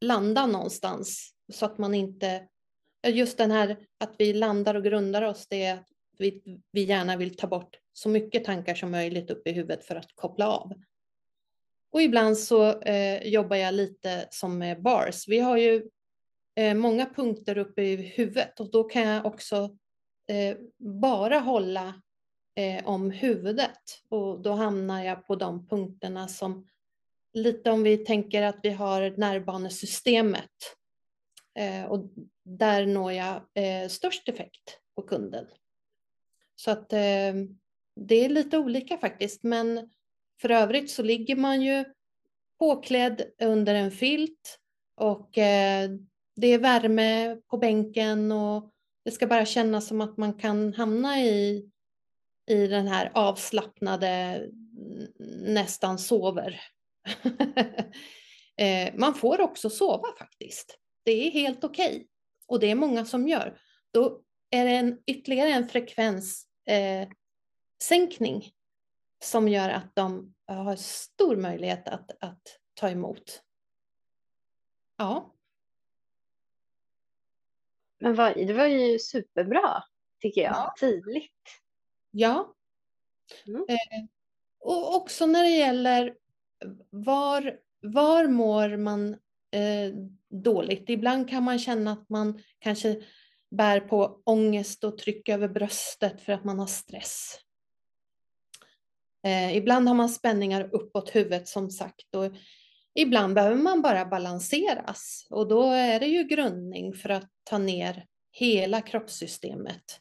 landa någonstans så att man inte... Just den här att vi landar och grundar oss, det är att vi, vi gärna vill ta bort så mycket tankar som möjligt upp i huvudet för att koppla av. Och ibland så eh, jobbar jag lite som med bars. Vi har ju eh, många punkter uppe i huvudet och då kan jag också eh, bara hålla eh, om huvudet och då hamnar jag på de punkterna som lite om vi tänker att vi har nervbanesystemet eh, och där når jag eh, störst effekt på kunden. Så att eh, det är lite olika faktiskt, men för övrigt så ligger man ju påklädd under en filt och eh, det är värme på bänken och det ska bara kännas som att man kan hamna i, i den här avslappnade, nästan sover. eh, man får också sova faktiskt. Det är helt okej okay. och det är många som gör. Då är det en, ytterligare en frekvens eh, som gör att de har stor möjlighet att, att ta emot. Ja. Men vad, det var ju superbra, tycker jag, ja. tydligt. Ja. Mm. Eh, och också när det gäller var, var mår man eh, dåligt? Ibland kan man känna att man kanske bär på ångest och tryck över bröstet för att man har stress. Eh, ibland har man spänningar uppåt huvudet som sagt och ibland behöver man bara balanseras och då är det ju grundning för att ta ner hela kroppssystemet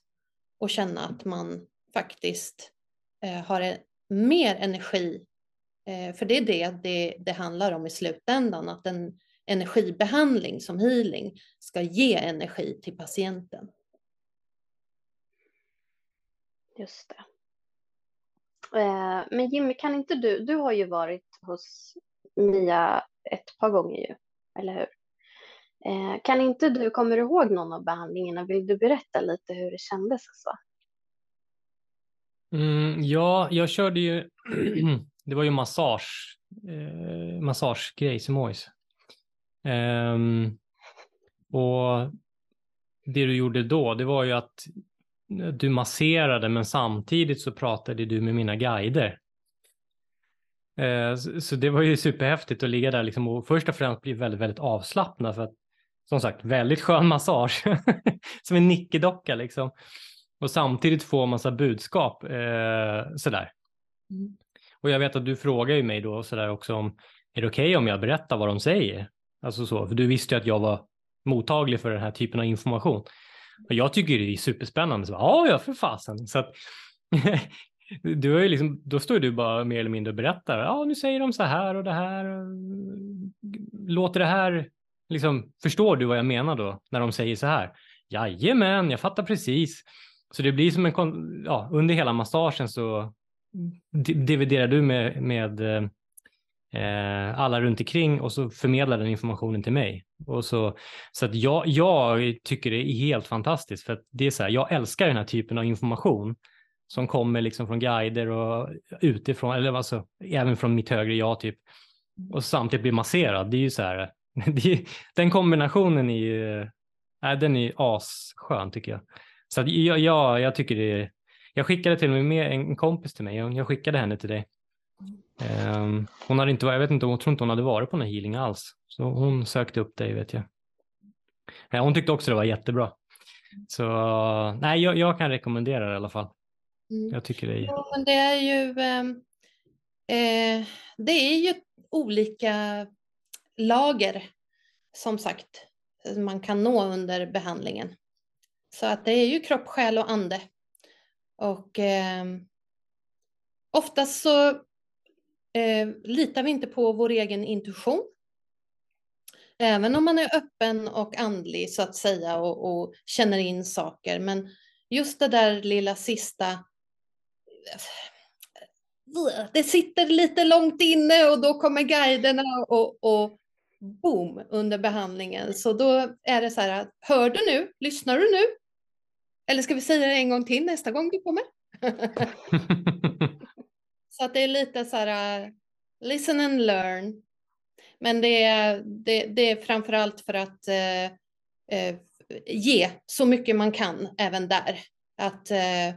och känna att man faktiskt eh, har mer energi. Eh, för det är det, det det handlar om i slutändan, att en energibehandling som healing ska ge energi till patienten. Just det. Eh, men Jimmy, kan inte du, du har ju varit hos Mia ett par gånger ju, eller hur? Eh, kan inte du, kommer du ihåg någon av behandlingarna? Vill du berätta lite hur det kändes? Alltså? Mm, ja, jag körde ju, det var ju massage, eh, massagegrej, Simois. Um, och det du gjorde då, det var ju att du masserade, men samtidigt så pratade du med mina guider. Eh, så det var ju superhäftigt att ligga där liksom och först och främst bli väldigt, väldigt avslappnad för att som sagt, väldigt skön massage. som en nickedocka liksom. Och samtidigt få massa budskap eh, sådär. Mm. Och jag vet att du frågar ju mig då sådär också om, är det okej okay om jag berättar vad de säger? Alltså så, för du visste ju att jag var mottaglig för den här typen av information. Och jag tycker det är superspännande. Så, ja, ja, för fasen. Så att, du är liksom, då står du bara mer eller mindre och berättar. Ja, nu säger de så här och det här. Låter det här, liksom, förstår du vad jag menar då när de säger så här? Jajamän, jag fattar precis. Så det blir som en, ja, under hela massagen så dividerar du med, med eh, eh, alla runt omkring och så förmedlar den informationen till mig. Och så så att jag, jag tycker det är helt fantastiskt för att det är så här, jag älskar den här typen av information som kommer liksom från guider och utifrån, eller alltså även från mitt högre jag typ. Och samtidigt bli masserad, det är ju så här, är, den kombinationen är ju, äh, den är asskön tycker jag. Så att jag, jag, jag tycker det är, jag skickade till och med med en kompis till mig, jag skickade henne till dig. Um, hon hade inte, jag vet inte, hon tror inte hon hade varit på någon healing alls. Så hon sökte upp dig vet jag. Ja, hon tyckte också det var jättebra. Så nej, jag, jag kan rekommendera det i alla fall. Mm. Jag tycker det är... Ja, men det är ju, ehm, eh, det är ju olika lager, som sagt, man kan nå under behandlingen. Så att det är ju kropp, själ och ande. Och eh, oftast så eh, litar vi inte på vår egen intuition. Även om man är öppen och andlig så att säga och, och känner in saker. Men just det där lilla sista det sitter lite långt inne och då kommer guiderna och, och boom under behandlingen. Så då är det så här, hör du nu? Lyssnar du nu? Eller ska vi säga det en gång till nästa gång du kommer? så att det är lite så här, äh, listen and learn. Men det är, det, det är framförallt för att eh, ge så mycket man kan även där. Att eh,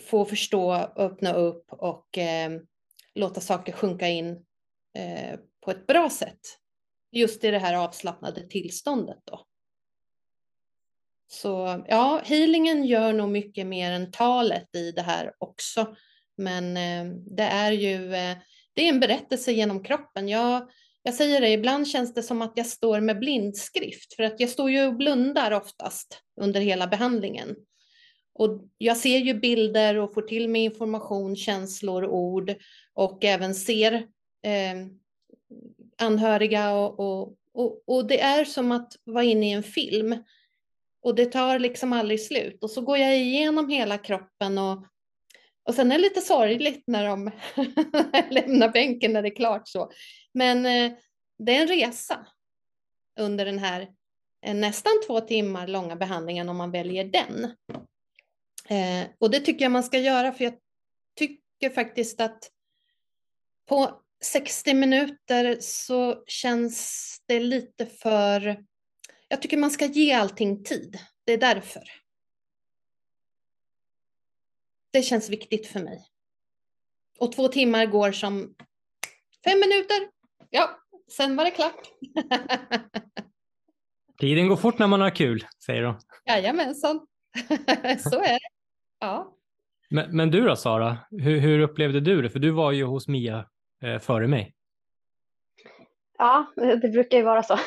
få förstå, öppna upp och eh, låta saker sjunka in eh, på ett bra sätt. Just i det här avslappnade tillståndet då. Så ja, healingen gör nog mycket mer än talet i det här också. Men eh, det är ju eh, det är en berättelse genom kroppen. Jag, jag säger det, ibland känns det som att jag står med blindskrift för att jag står ju och blundar oftast under hela behandlingen. Och jag ser ju bilder och får till mig information, känslor, ord och även ser eh, anhöriga och, och, och, och, det är som att vara inne i en film. Och det tar liksom aldrig slut. Och så går jag igenom hela kroppen och, och sen är det lite sorgligt när de lämnar bänken när det är klart så. Men eh, det är en resa under den här eh, nästan två timmar långa behandlingen om man väljer den. Eh, och det tycker jag man ska göra för jag tycker faktiskt att på 60 minuter så känns det lite för... Jag tycker man ska ge allting tid. Det är därför. Det känns viktigt för mig. Och två timmar går som fem minuter. Ja, sen var det klart. Tiden går fort när man har kul, säger de. Jajamensan, så är det. Ja. Men, men du då Sara, hur, hur, upplevde du det? För du var ju hos Mia eh, före mig. Ja, det brukar ju vara så.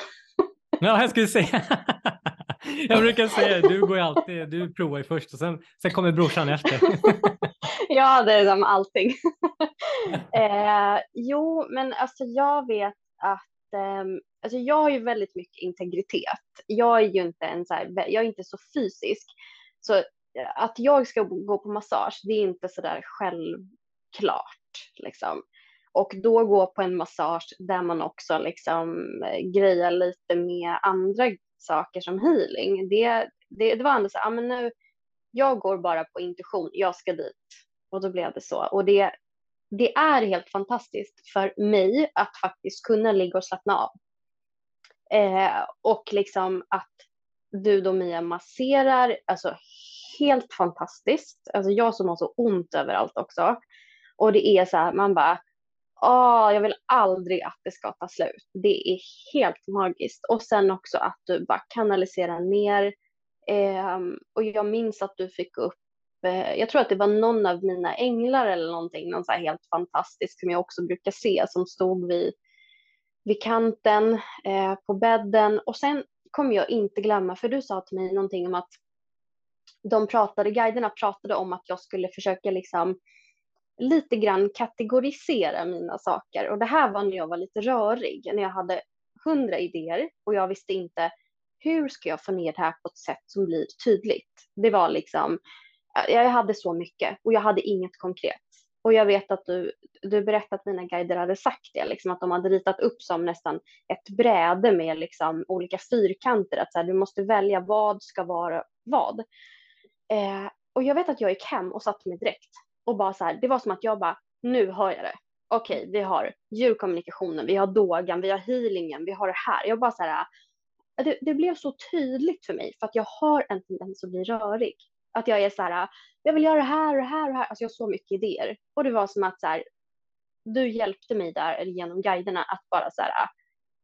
Ja, jag skulle säga. jag brukar säga du går ju alltid, du provar ju först och sen, sen kommer brorsan efter. ja, det är som allting. eh, jo, men alltså jag vet att eh, alltså jag har ju väldigt mycket integritet. Jag är ju inte en så här, jag är inte så fysisk. Så eh, att jag ska gå på massage, det är inte så där självklart liksom. Och då gå på en massage där man också liksom eh, grejar lite med andra saker som healing. Det, det, det var ändå så här, ah, men nu, jag går bara på intuition, jag ska dit. Och då blev det så. Och det, det är helt fantastiskt för mig att faktiskt kunna ligga och slappna av. Eh, och liksom att du då Mia masserar, alltså helt fantastiskt. Alltså jag som har så ont överallt också. Och det är så här, man bara, åh, jag vill aldrig att det ska ta slut. Det är helt magiskt. Och sen också att du bara kanaliserar ner. Eh, och jag minns att du fick upp eh, jag tror att det var någon av mina änglar eller någonting, någon så här helt fantastisk som jag också brukar se som stod vid, vid kanten eh, på bädden. Och sen kommer jag inte glömma, för du sa till mig någonting om att de pratade, guiderna pratade om att jag skulle försöka liksom lite grann kategorisera mina saker. Och det här var när jag var lite rörig, när jag hade hundra idéer och jag visste inte hur ska jag få ner det här på ett sätt som blir tydligt. Det var liksom, jag hade så mycket och jag hade inget konkret. Och jag vet att du, du berättade att mina guider hade sagt det, liksom att de hade ritat upp som nästan ett bräde med liksom olika fyrkanter, att så här, du måste välja vad ska vara vad. Eh, och jag vet att jag gick hem och satte mig direkt och bara så här, det var som att jag bara, nu hör jag det. Okej, vi har djurkommunikationen, vi har dogan, vi har healingen, vi har det här. Jag bara så här, äh, det, det blev så tydligt för mig för att jag har en tendens att bli rörig. Att jag är så här, jag vill göra det här och det här och det här. Alltså jag har så mycket idéer. Och det var som att så här, du hjälpte mig där eller genom guiderna att bara så här,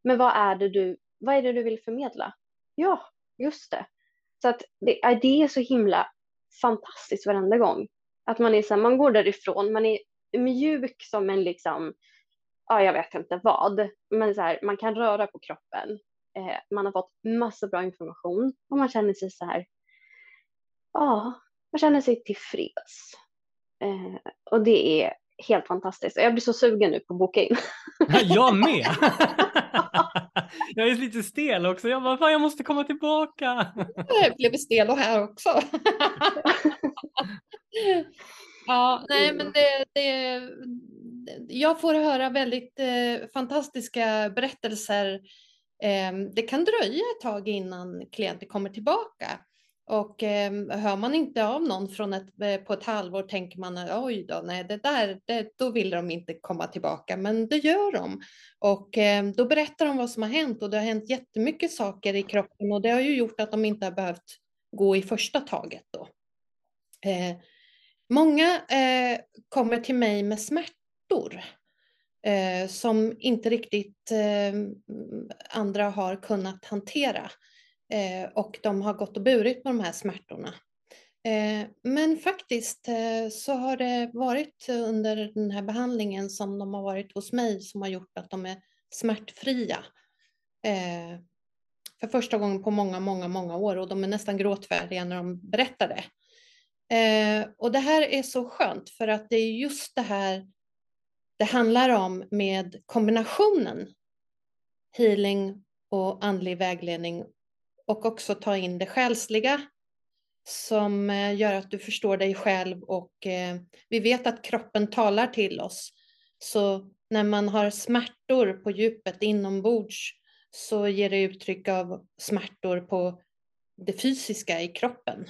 men vad är det du, vad är det du vill förmedla? Ja, just det. Så att det, äh, det är så himla fantastiskt varenda gång. Att man är så här, man går därifrån, man är mjuk som en liksom, ja jag vet inte vad, men så här, man kan röra på kroppen. Eh, man har fått massa bra information och man känner sig så här, ja, man känner sig tillfreds. Eh, och det är helt fantastiskt. Jag blir så sugen nu på att boka in. jag med! jag är lite stel också. Jag bara, fan jag måste komma tillbaka. jag blev stel och här också. ja, nej men det, det, jag får höra väldigt eh, fantastiska berättelser. Eh, det kan dröja ett tag innan klienter kommer tillbaka. Och eh, hör man inte av någon från ett, eh, på ett halvår tänker man oj då, nej det där, det, då vill de inte komma tillbaka, men det gör de. Och eh, då berättar de vad som har hänt och det har hänt jättemycket saker i kroppen och det har ju gjort att de inte har behövt gå i första taget då. Eh, många eh, kommer till mig med smärtor eh, som inte riktigt ehm, andra har kunnat hantera. Eh, och de har gått och burit på de här smärtorna. Eh, men faktiskt eh, så har det varit under den här behandlingen som de har varit hos mig som har gjort att de är smärtfria. Eh, för första gången på många, många, många år och de är nästan gråtfärdiga när de berättar det. Eh, och det här är så skönt för att det är just det här det handlar om med kombinationen healing och andlig vägledning och också ta in det själsliga som eh, gör att du förstår dig själv och eh, vi vet att kroppen talar till oss. Så när man har smärtor på djupet inombords så ger det uttryck av smärtor på det fysiska i kroppen.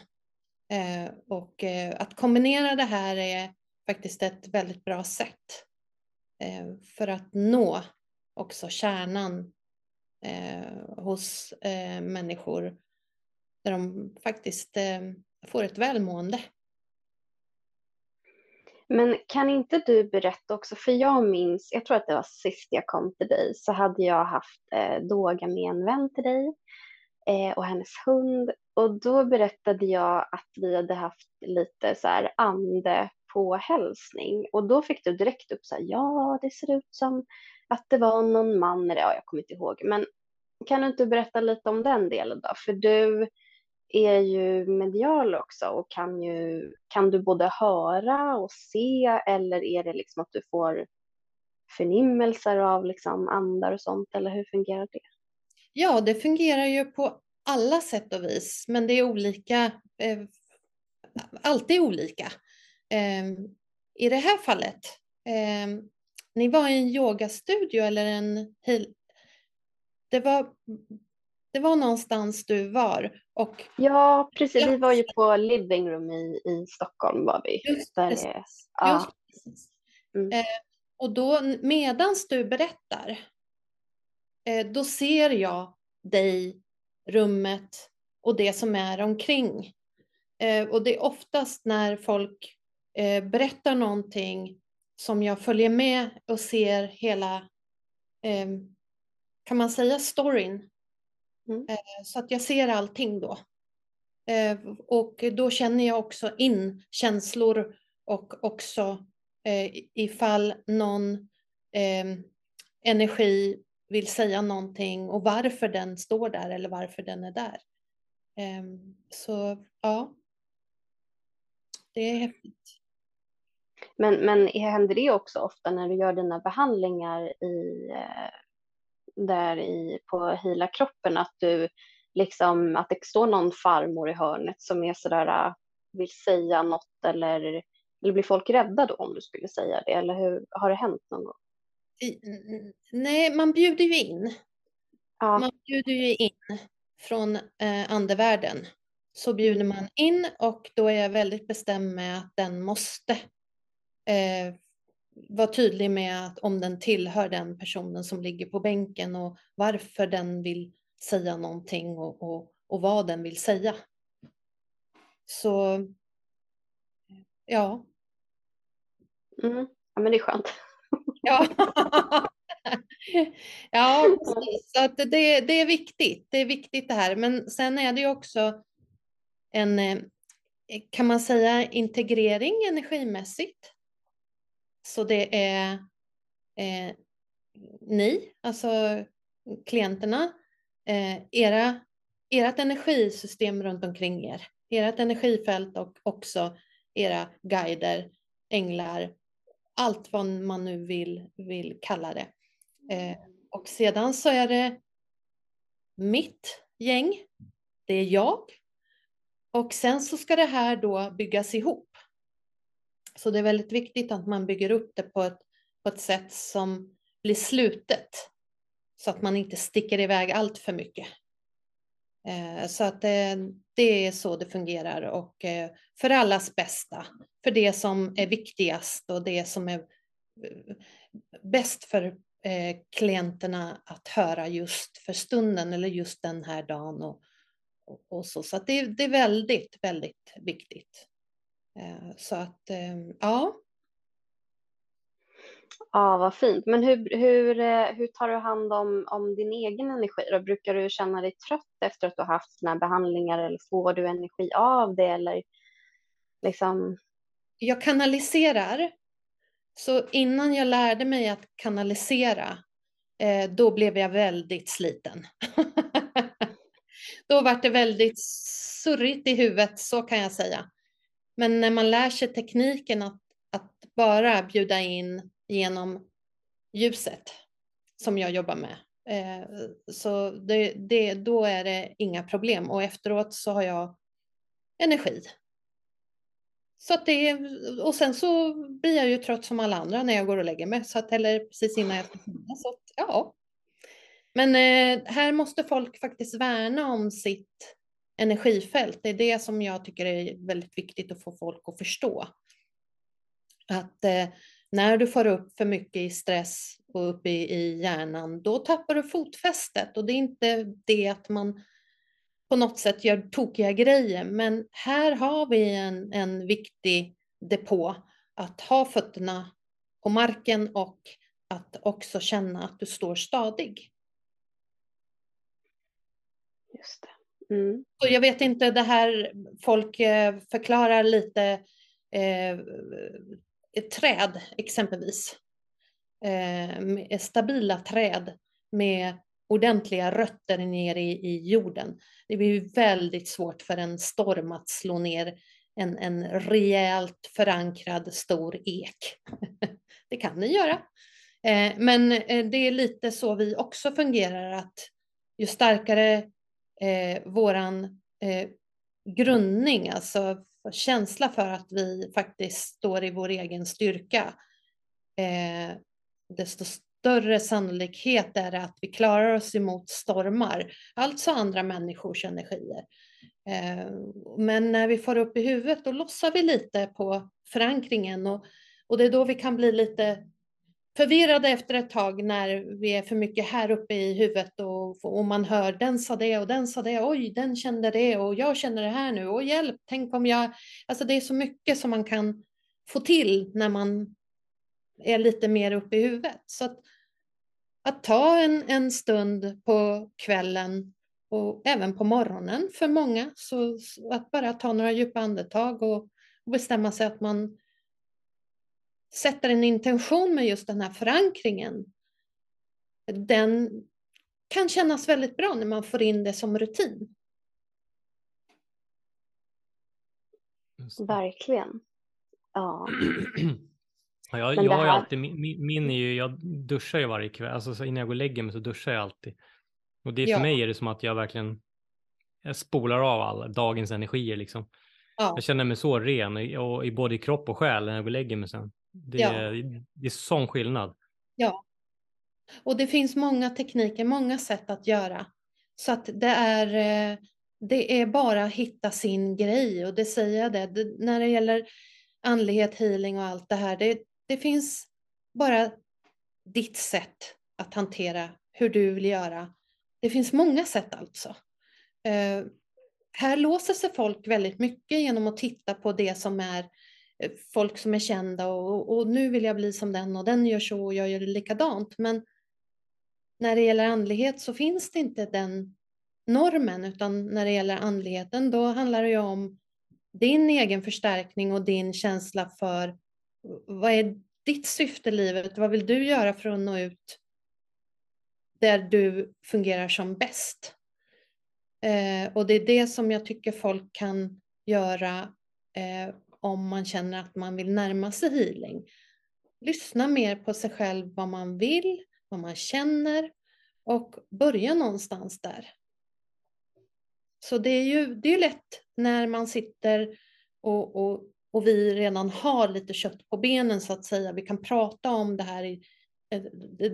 Eh, och eh, att kombinera det här är faktiskt ett väldigt bra sätt eh, för att nå också kärnan eh, hos eh, människor där de faktiskt eh, får ett välmående. Men kan inte du berätta också, för jag minns, jag tror att det var sist jag kom till dig, så hade jag haft eh, Doga med en vän till dig eh, och hennes hund. Och då berättade jag att vi hade haft lite så här ande på hälsning och då fick du direkt upp så här, ja, det ser ut som att det var någon man, eller ja, jag kommer inte ihåg, men kan du inte berätta lite om den delen då? För du är ju medial också och kan ju, kan du både höra och se eller är det liksom att du får förnimmelser av liksom andar och sånt, eller hur fungerar det? Ja, det fungerar ju på alla sätt och vis, men det är olika, eh, alltid olika. Eh, I det här fallet, eh, ni var i en yogastudio eller en... Det var, det var någonstans du var och... Ja, precis. Vi var ju på Living Room i, i Stockholm var vi. Just precis. Är, ja. Just. Mm. Eh, och då medans du berättar, eh, då ser jag dig, rummet och det som är omkring. Eh, och det är oftast när folk eh, berättar någonting som jag följer med och ser hela, eh, kan man säga storyn? Mm. Eh, så att jag ser allting då. Eh, och då känner jag också in känslor och också eh, ifall någon energi vill säga någonting och varför den står där eller varför den är där. Så ja, det är häftigt. Men, men händer det också ofta när du gör dina behandlingar i, där i, på Hela kroppen att du liksom att det står någon farmor i hörnet som är sådär äh, vill säga något eller, eller blir folk rädda då om du skulle säga det eller hur har det hänt någon gång? Nej, man bjuder ju in. Ja. Man bjuder ju in från eh, andevärlden. Så bjuder man in och då är jag väldigt bestämd med att den måste eh, vara tydlig med att om den tillhör den personen som ligger på bänken och varför den vill säga någonting och, och, och vad den vill säga. Så ja. Mm. Ja, men det är skönt. ja, ja precis. Så att det, det är viktigt. Det är viktigt det här. Men sen är det ju också en, eh, kan man säga, integrering energimässigt. Så det är eh, ni, alltså klienterna, eh, era, ert energisystem runt omkring er, ert energifält och också era guider, änglar, allt vad man nu vill, vill kalla det. Eh, och sedan så är det mitt gäng, det är jag. Och sen så ska det här då byggas ihop. Så det är väldigt viktigt att man bygger upp det på ett, på ett sätt som blir slutet. Så att man inte sticker iväg allt för mycket. Eh, så att det, det är så det fungerar och eh, för allas bästa. För det som är viktigast och det som är eh, bäst för eh, klienterna att höra just för stunden eller just den här dagen. Och, och, och så så det, det är väldigt, väldigt viktigt. Så att ja, Ja, vad fint. Men hur, hur, eh, hur tar du hand om, om din egen energi? Då? Brukar du känna dig trött efter att du har haft såna behandlingar eller får du energi av det? Eller liksom... Jag kanaliserar. Så innan jag lärde mig att kanalisera, eh, då blev jag väldigt sliten. då var det väldigt surrigt i huvudet, så kan jag säga. Men när man lär sig tekniken att, att bara bjuda in genom ljuset som jag jobbar med. Eh, så det, det, då är det inga problem och efteråt så har jag energi. Så att det, och sen så blir jag ju trött som alla andra när jag går och lägger mig, så att, eller precis innan jag ska somna. Så att, ja. Men eh, här måste folk faktiskt värna om sitt energifält. Det är det som jag tycker är väldigt viktigt att få folk att förstå. Att eh, när du får upp för mycket i stress och upp i, i hjärnan, då tappar du fotfästet. Och det är inte det att man på något sätt gör tokiga grejer, men här har vi en, en viktig depå att ha fötterna på marken och att också känna att du står stadig. Just det. Mm. Så jag vet inte, det här folk eh, förklarar lite eh, ett träd exempelvis, eh, stabila träd med ordentliga rötter ner i, i jorden. Det blir väldigt svårt för en storm att slå ner en, en rejält förankrad stor ek. det kan den göra. Eh, men eh, det är lite så vi också fungerar, att ju starkare eh, våran eh, grundning, alltså känsla för att vi faktiskt står i vår egen styrka, eh, desto större sannolikhet är det att vi klarar oss emot stormar, alltså andra människors energier. Eh, men när vi får upp i huvudet, då lossar vi lite på förankringen och, och det är då vi kan bli lite förvirrade efter ett tag när vi är för mycket här uppe i huvudet och, och man hör den sa det och den sa det, oj den kände det och jag känner det här nu och hjälp, tänk om jag... Alltså det är så mycket som man kan få till när man är lite mer uppe i huvudet. Så att, att ta en, en stund på kvällen och även på morgonen för många, så, så att bara ta några djupa andetag och, och bestämma sig att man sätter en intention med just den här förankringen, den kan kännas väldigt bra när man får in det som rutin. Verkligen. Ja. ja jag, jag har ju alltid, min, min är ju, jag duschar ju varje kväll, alltså innan jag går och lägger mig så duschar jag alltid. Och det för ja. mig är det som att jag verkligen jag spolar av all dagens energier liksom. Ja. Jag känner mig så ren och, i både i kropp och själ när jag går och lägger mig sen. Det, ja. det är sån skillnad. Ja. Och det finns många tekniker, många sätt att göra. Så att det är, eh, det är bara att hitta sin grej och det säger jag det. det när det gäller andlighet, healing och allt det här. Det, det finns bara ditt sätt att hantera hur du vill göra. Det finns många sätt alltså. Uh, här låser sig folk väldigt mycket genom att titta på det som är Eh, folk som är kända och, och, nu vill jag bli som den och den gör så och jag gör likadant. Men när det gäller andlighet så finns det inte den normen utan när det gäller andligheten då handlar det ju om din egen förstärkning och din känsla för vad är ditt syfte i livet? Vad vill du göra för att nå ut där du fungerar som bäst? Eh, och det är det som jag tycker folk kan göra eh, om man känner att man vill närma sig healing. Lyssna mer på sig själv, vad man vill, vad man känner och börja någonstans där. Så det är ju det är lätt när man sitter och, och, och vi redan har lite kött på benen så att säga. Vi kan prata om det här. I, eh,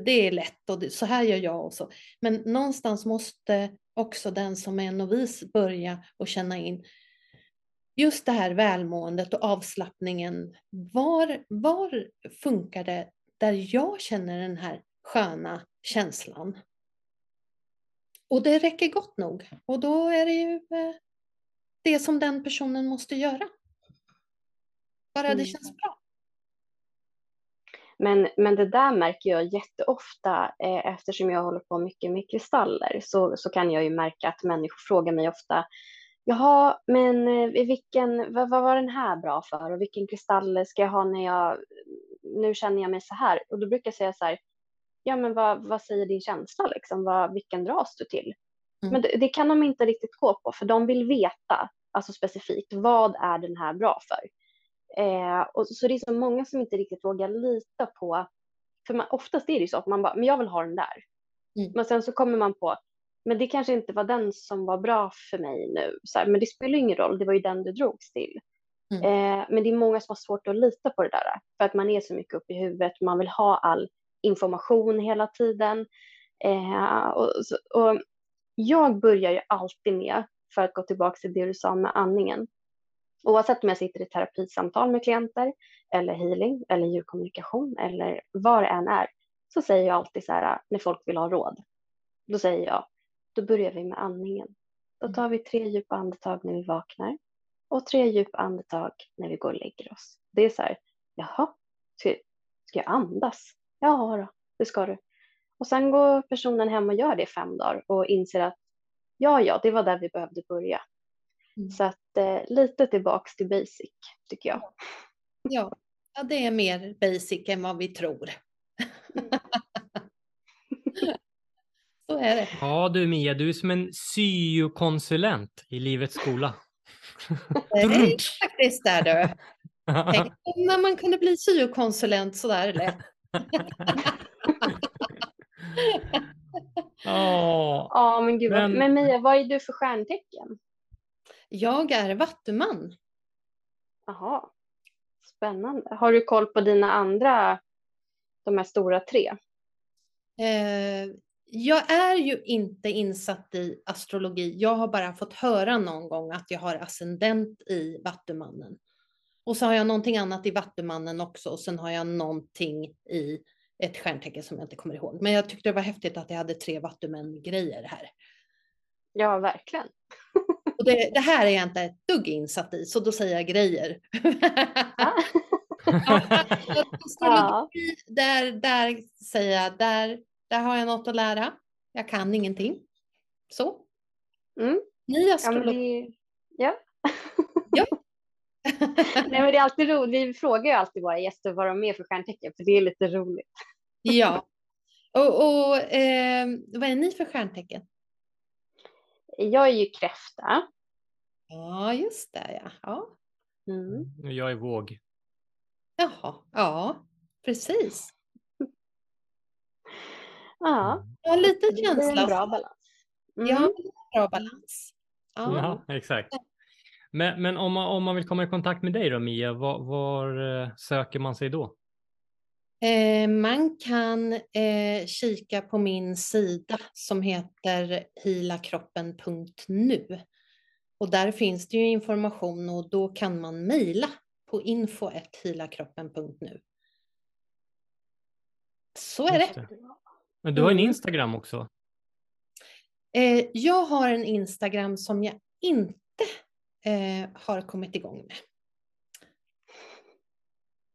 det är lätt och det, så här gör jag och så. Men någonstans måste också den som är novis börja och känna in just det här välmåendet och avslappningen, var, var funkar det där jag känner den här sköna känslan? Och det räcker gott nog. Och då är det ju eh, det som den personen måste göra. Bara det mm. känns bra. Men, men det där märker jag jätteofta eh, eftersom jag håller på mycket med kristaller så, så kan jag ju märka att människor frågar mig ofta Jaha, men eh, vilken, vad, vad var den här bra för och vilken kristall ska jag ha när jag, nu känner jag mig så här. Och då brukar jag säga så här, ja men vad, vad säger din känsla liksom, vad, vilken dras du till? Mm. Men det, det, kan de inte riktigt gå på, för de vill veta, alltså specifikt, vad är den här bra för? Eh, och så det är så många som inte riktigt vågar lita på, för man, oftast är det ju så att man bara, men jag vill ha den där. Mm. Men sen så kommer man på, men det kanske inte var den som var bra för mig nu. Så här, men det spelar ingen roll, det var ju den du drogs till. Mm. Eh, men det är många som har svårt att lita på det där. För att man är så mycket uppe i huvudet, man vill ha all information hela tiden. Eh, och, och, jag börjar ju alltid med, för att gå tillbaka till det du sa med andningen. Oavsett om jag sitter i terapisamtal med klienter, eller healing, eller djurkommunikation, eller vad det än är, så säger jag alltid så här när folk vill ha råd. Då säger jag, då börjar vi med andningen. Då tar vi tre djupa andetag när vi vaknar och tre djupa andetag när vi går och lägger oss. Det är så här, jaha, ska, ska jag andas? Ja då, det ska du. Och sen går personen hem och gör det fem dagar och inser att ja, ja, det var där vi behövde börja. Mm. Så att eh, lite tillbaks till basic tycker jag. Ja, ja, det är mer basic än vad vi tror. Mm. Så är det. Ja du Mia, du är som en syokonsulent i livets skola. Det är faktiskt där du. Tänk när man kunde bli syokonsulent sådär lätt. Ja, Ja, men gud. Men- Men Mia, vad är du för stjärntecken? Jag är vattuman. Jaha, spännande. Har du koll på dina andra, de här stora tre? Eh, jag är ju inte insatt i astrologi. Jag har bara fått höra någon gång att jag har ascendent i Vattumannen. Och så har jag någonting annat i Vattumannen också och sen har jag någonting i ett stjärntecken som jag inte kommer ihåg. Men jag tyckte det var häftigt att jag hade tre Vattumän-grejer här. Ja, verkligen. Och det, det här är jag inte ett dugg insatt i, så då säger jag grejer. Ja. Astrologi, där, där säger jag, där, där har jag något att lära. Jag kan ingenting. Så. Mm. Ni Ja, men astrologi. det, ja. Ja. Nej, men det är alltid roligt. Vi frågar ju alltid våra gäster vad de är för stjärntecken, för det är lite roligt. ja. Och, och eh, vad är ni för stjärntecken? Jag är ju kräfta. Ja, just det. Ja. Ja. Mm. jag är våg. Jaha, ja, precis. Ja, Ja, lite det blir en känsla. bra balans. Mm. Ja, bra balans. Ja. Ja, exakt. Men, men om, man, om man vill komma i kontakt med dig då, Mia, var, var eh, söker man sig då? Eh, man kan eh, kika på min sida som heter hilakroppen.nu. Och där finns det ju information och då kan man mejla på info.hilakroppen.nu. Så är Just det. Men du har en Mm. Instagram också. Eh, jag har en Instagram som jag inte eh, har kommit igång med.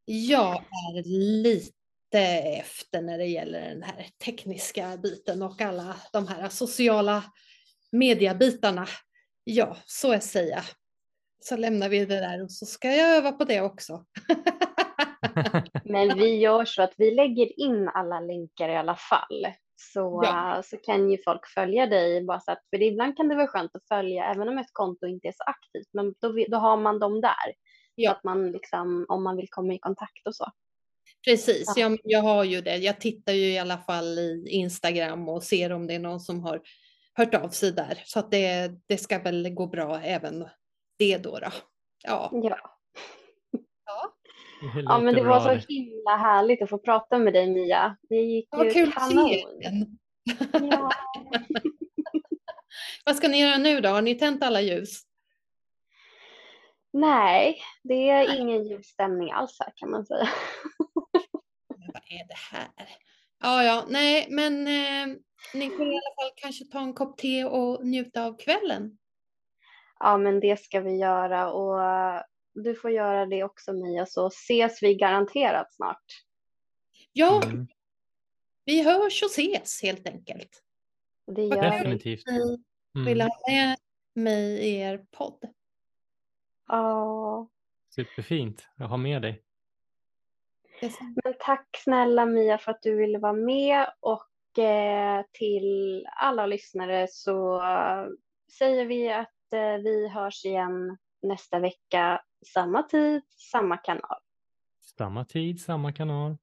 Jag är lite efter när det gäller den här tekniska biten och alla de här sociala mediebitarna. Ja, så jag säga. Så lämnar vi det där och så ska jag öva på det också. Men vi gör så att vi lägger in alla länkar i alla fall. Så, Ja. äh, så kan ju folk följa dig. Bara så att, för ibland kan det vara skönt att följa, även om ett konto inte är så aktivt. Men då, då har man dem där. Ja. Så att man liksom, om man vill komma i kontakt och så. Precis, Ja. ja. men jag har ju det. Jag tittar ju i alla fall i Instagram och ser om det är någon som har hört av sig där. Så att det, det ska väl gå bra även det då. då. Ja. Ja. Det ja, men det var så himla härligt att få prata med dig Mia. Det gick Vad ju kul att kanon. Ja. Vad ska ni göra nu då? Har ni tänt alla ljus? Nej, det är ingen ljusstämning alls här kan man säga. Men vad är det här? Ja, ja, nej, men eh, ni får i alla fall kanske ta en kopp te och njuta av kvällen. Ja, men det ska vi göra och du får göra det också Mia så ses vi garanterat snart. Ja, Mm, vi hörs och ses helt enkelt. Det gör vi. definitivt. Ni vill Mm, ha med mig i er podd. Ja, superfint. Jag har med dig. Men tack snälla Mia för att du ville vara med och eh, till alla lyssnare så eh, säger vi att eh, vi hörs igen nästa vecka, samma tid, samma kanal. Samma tid, samma kanal.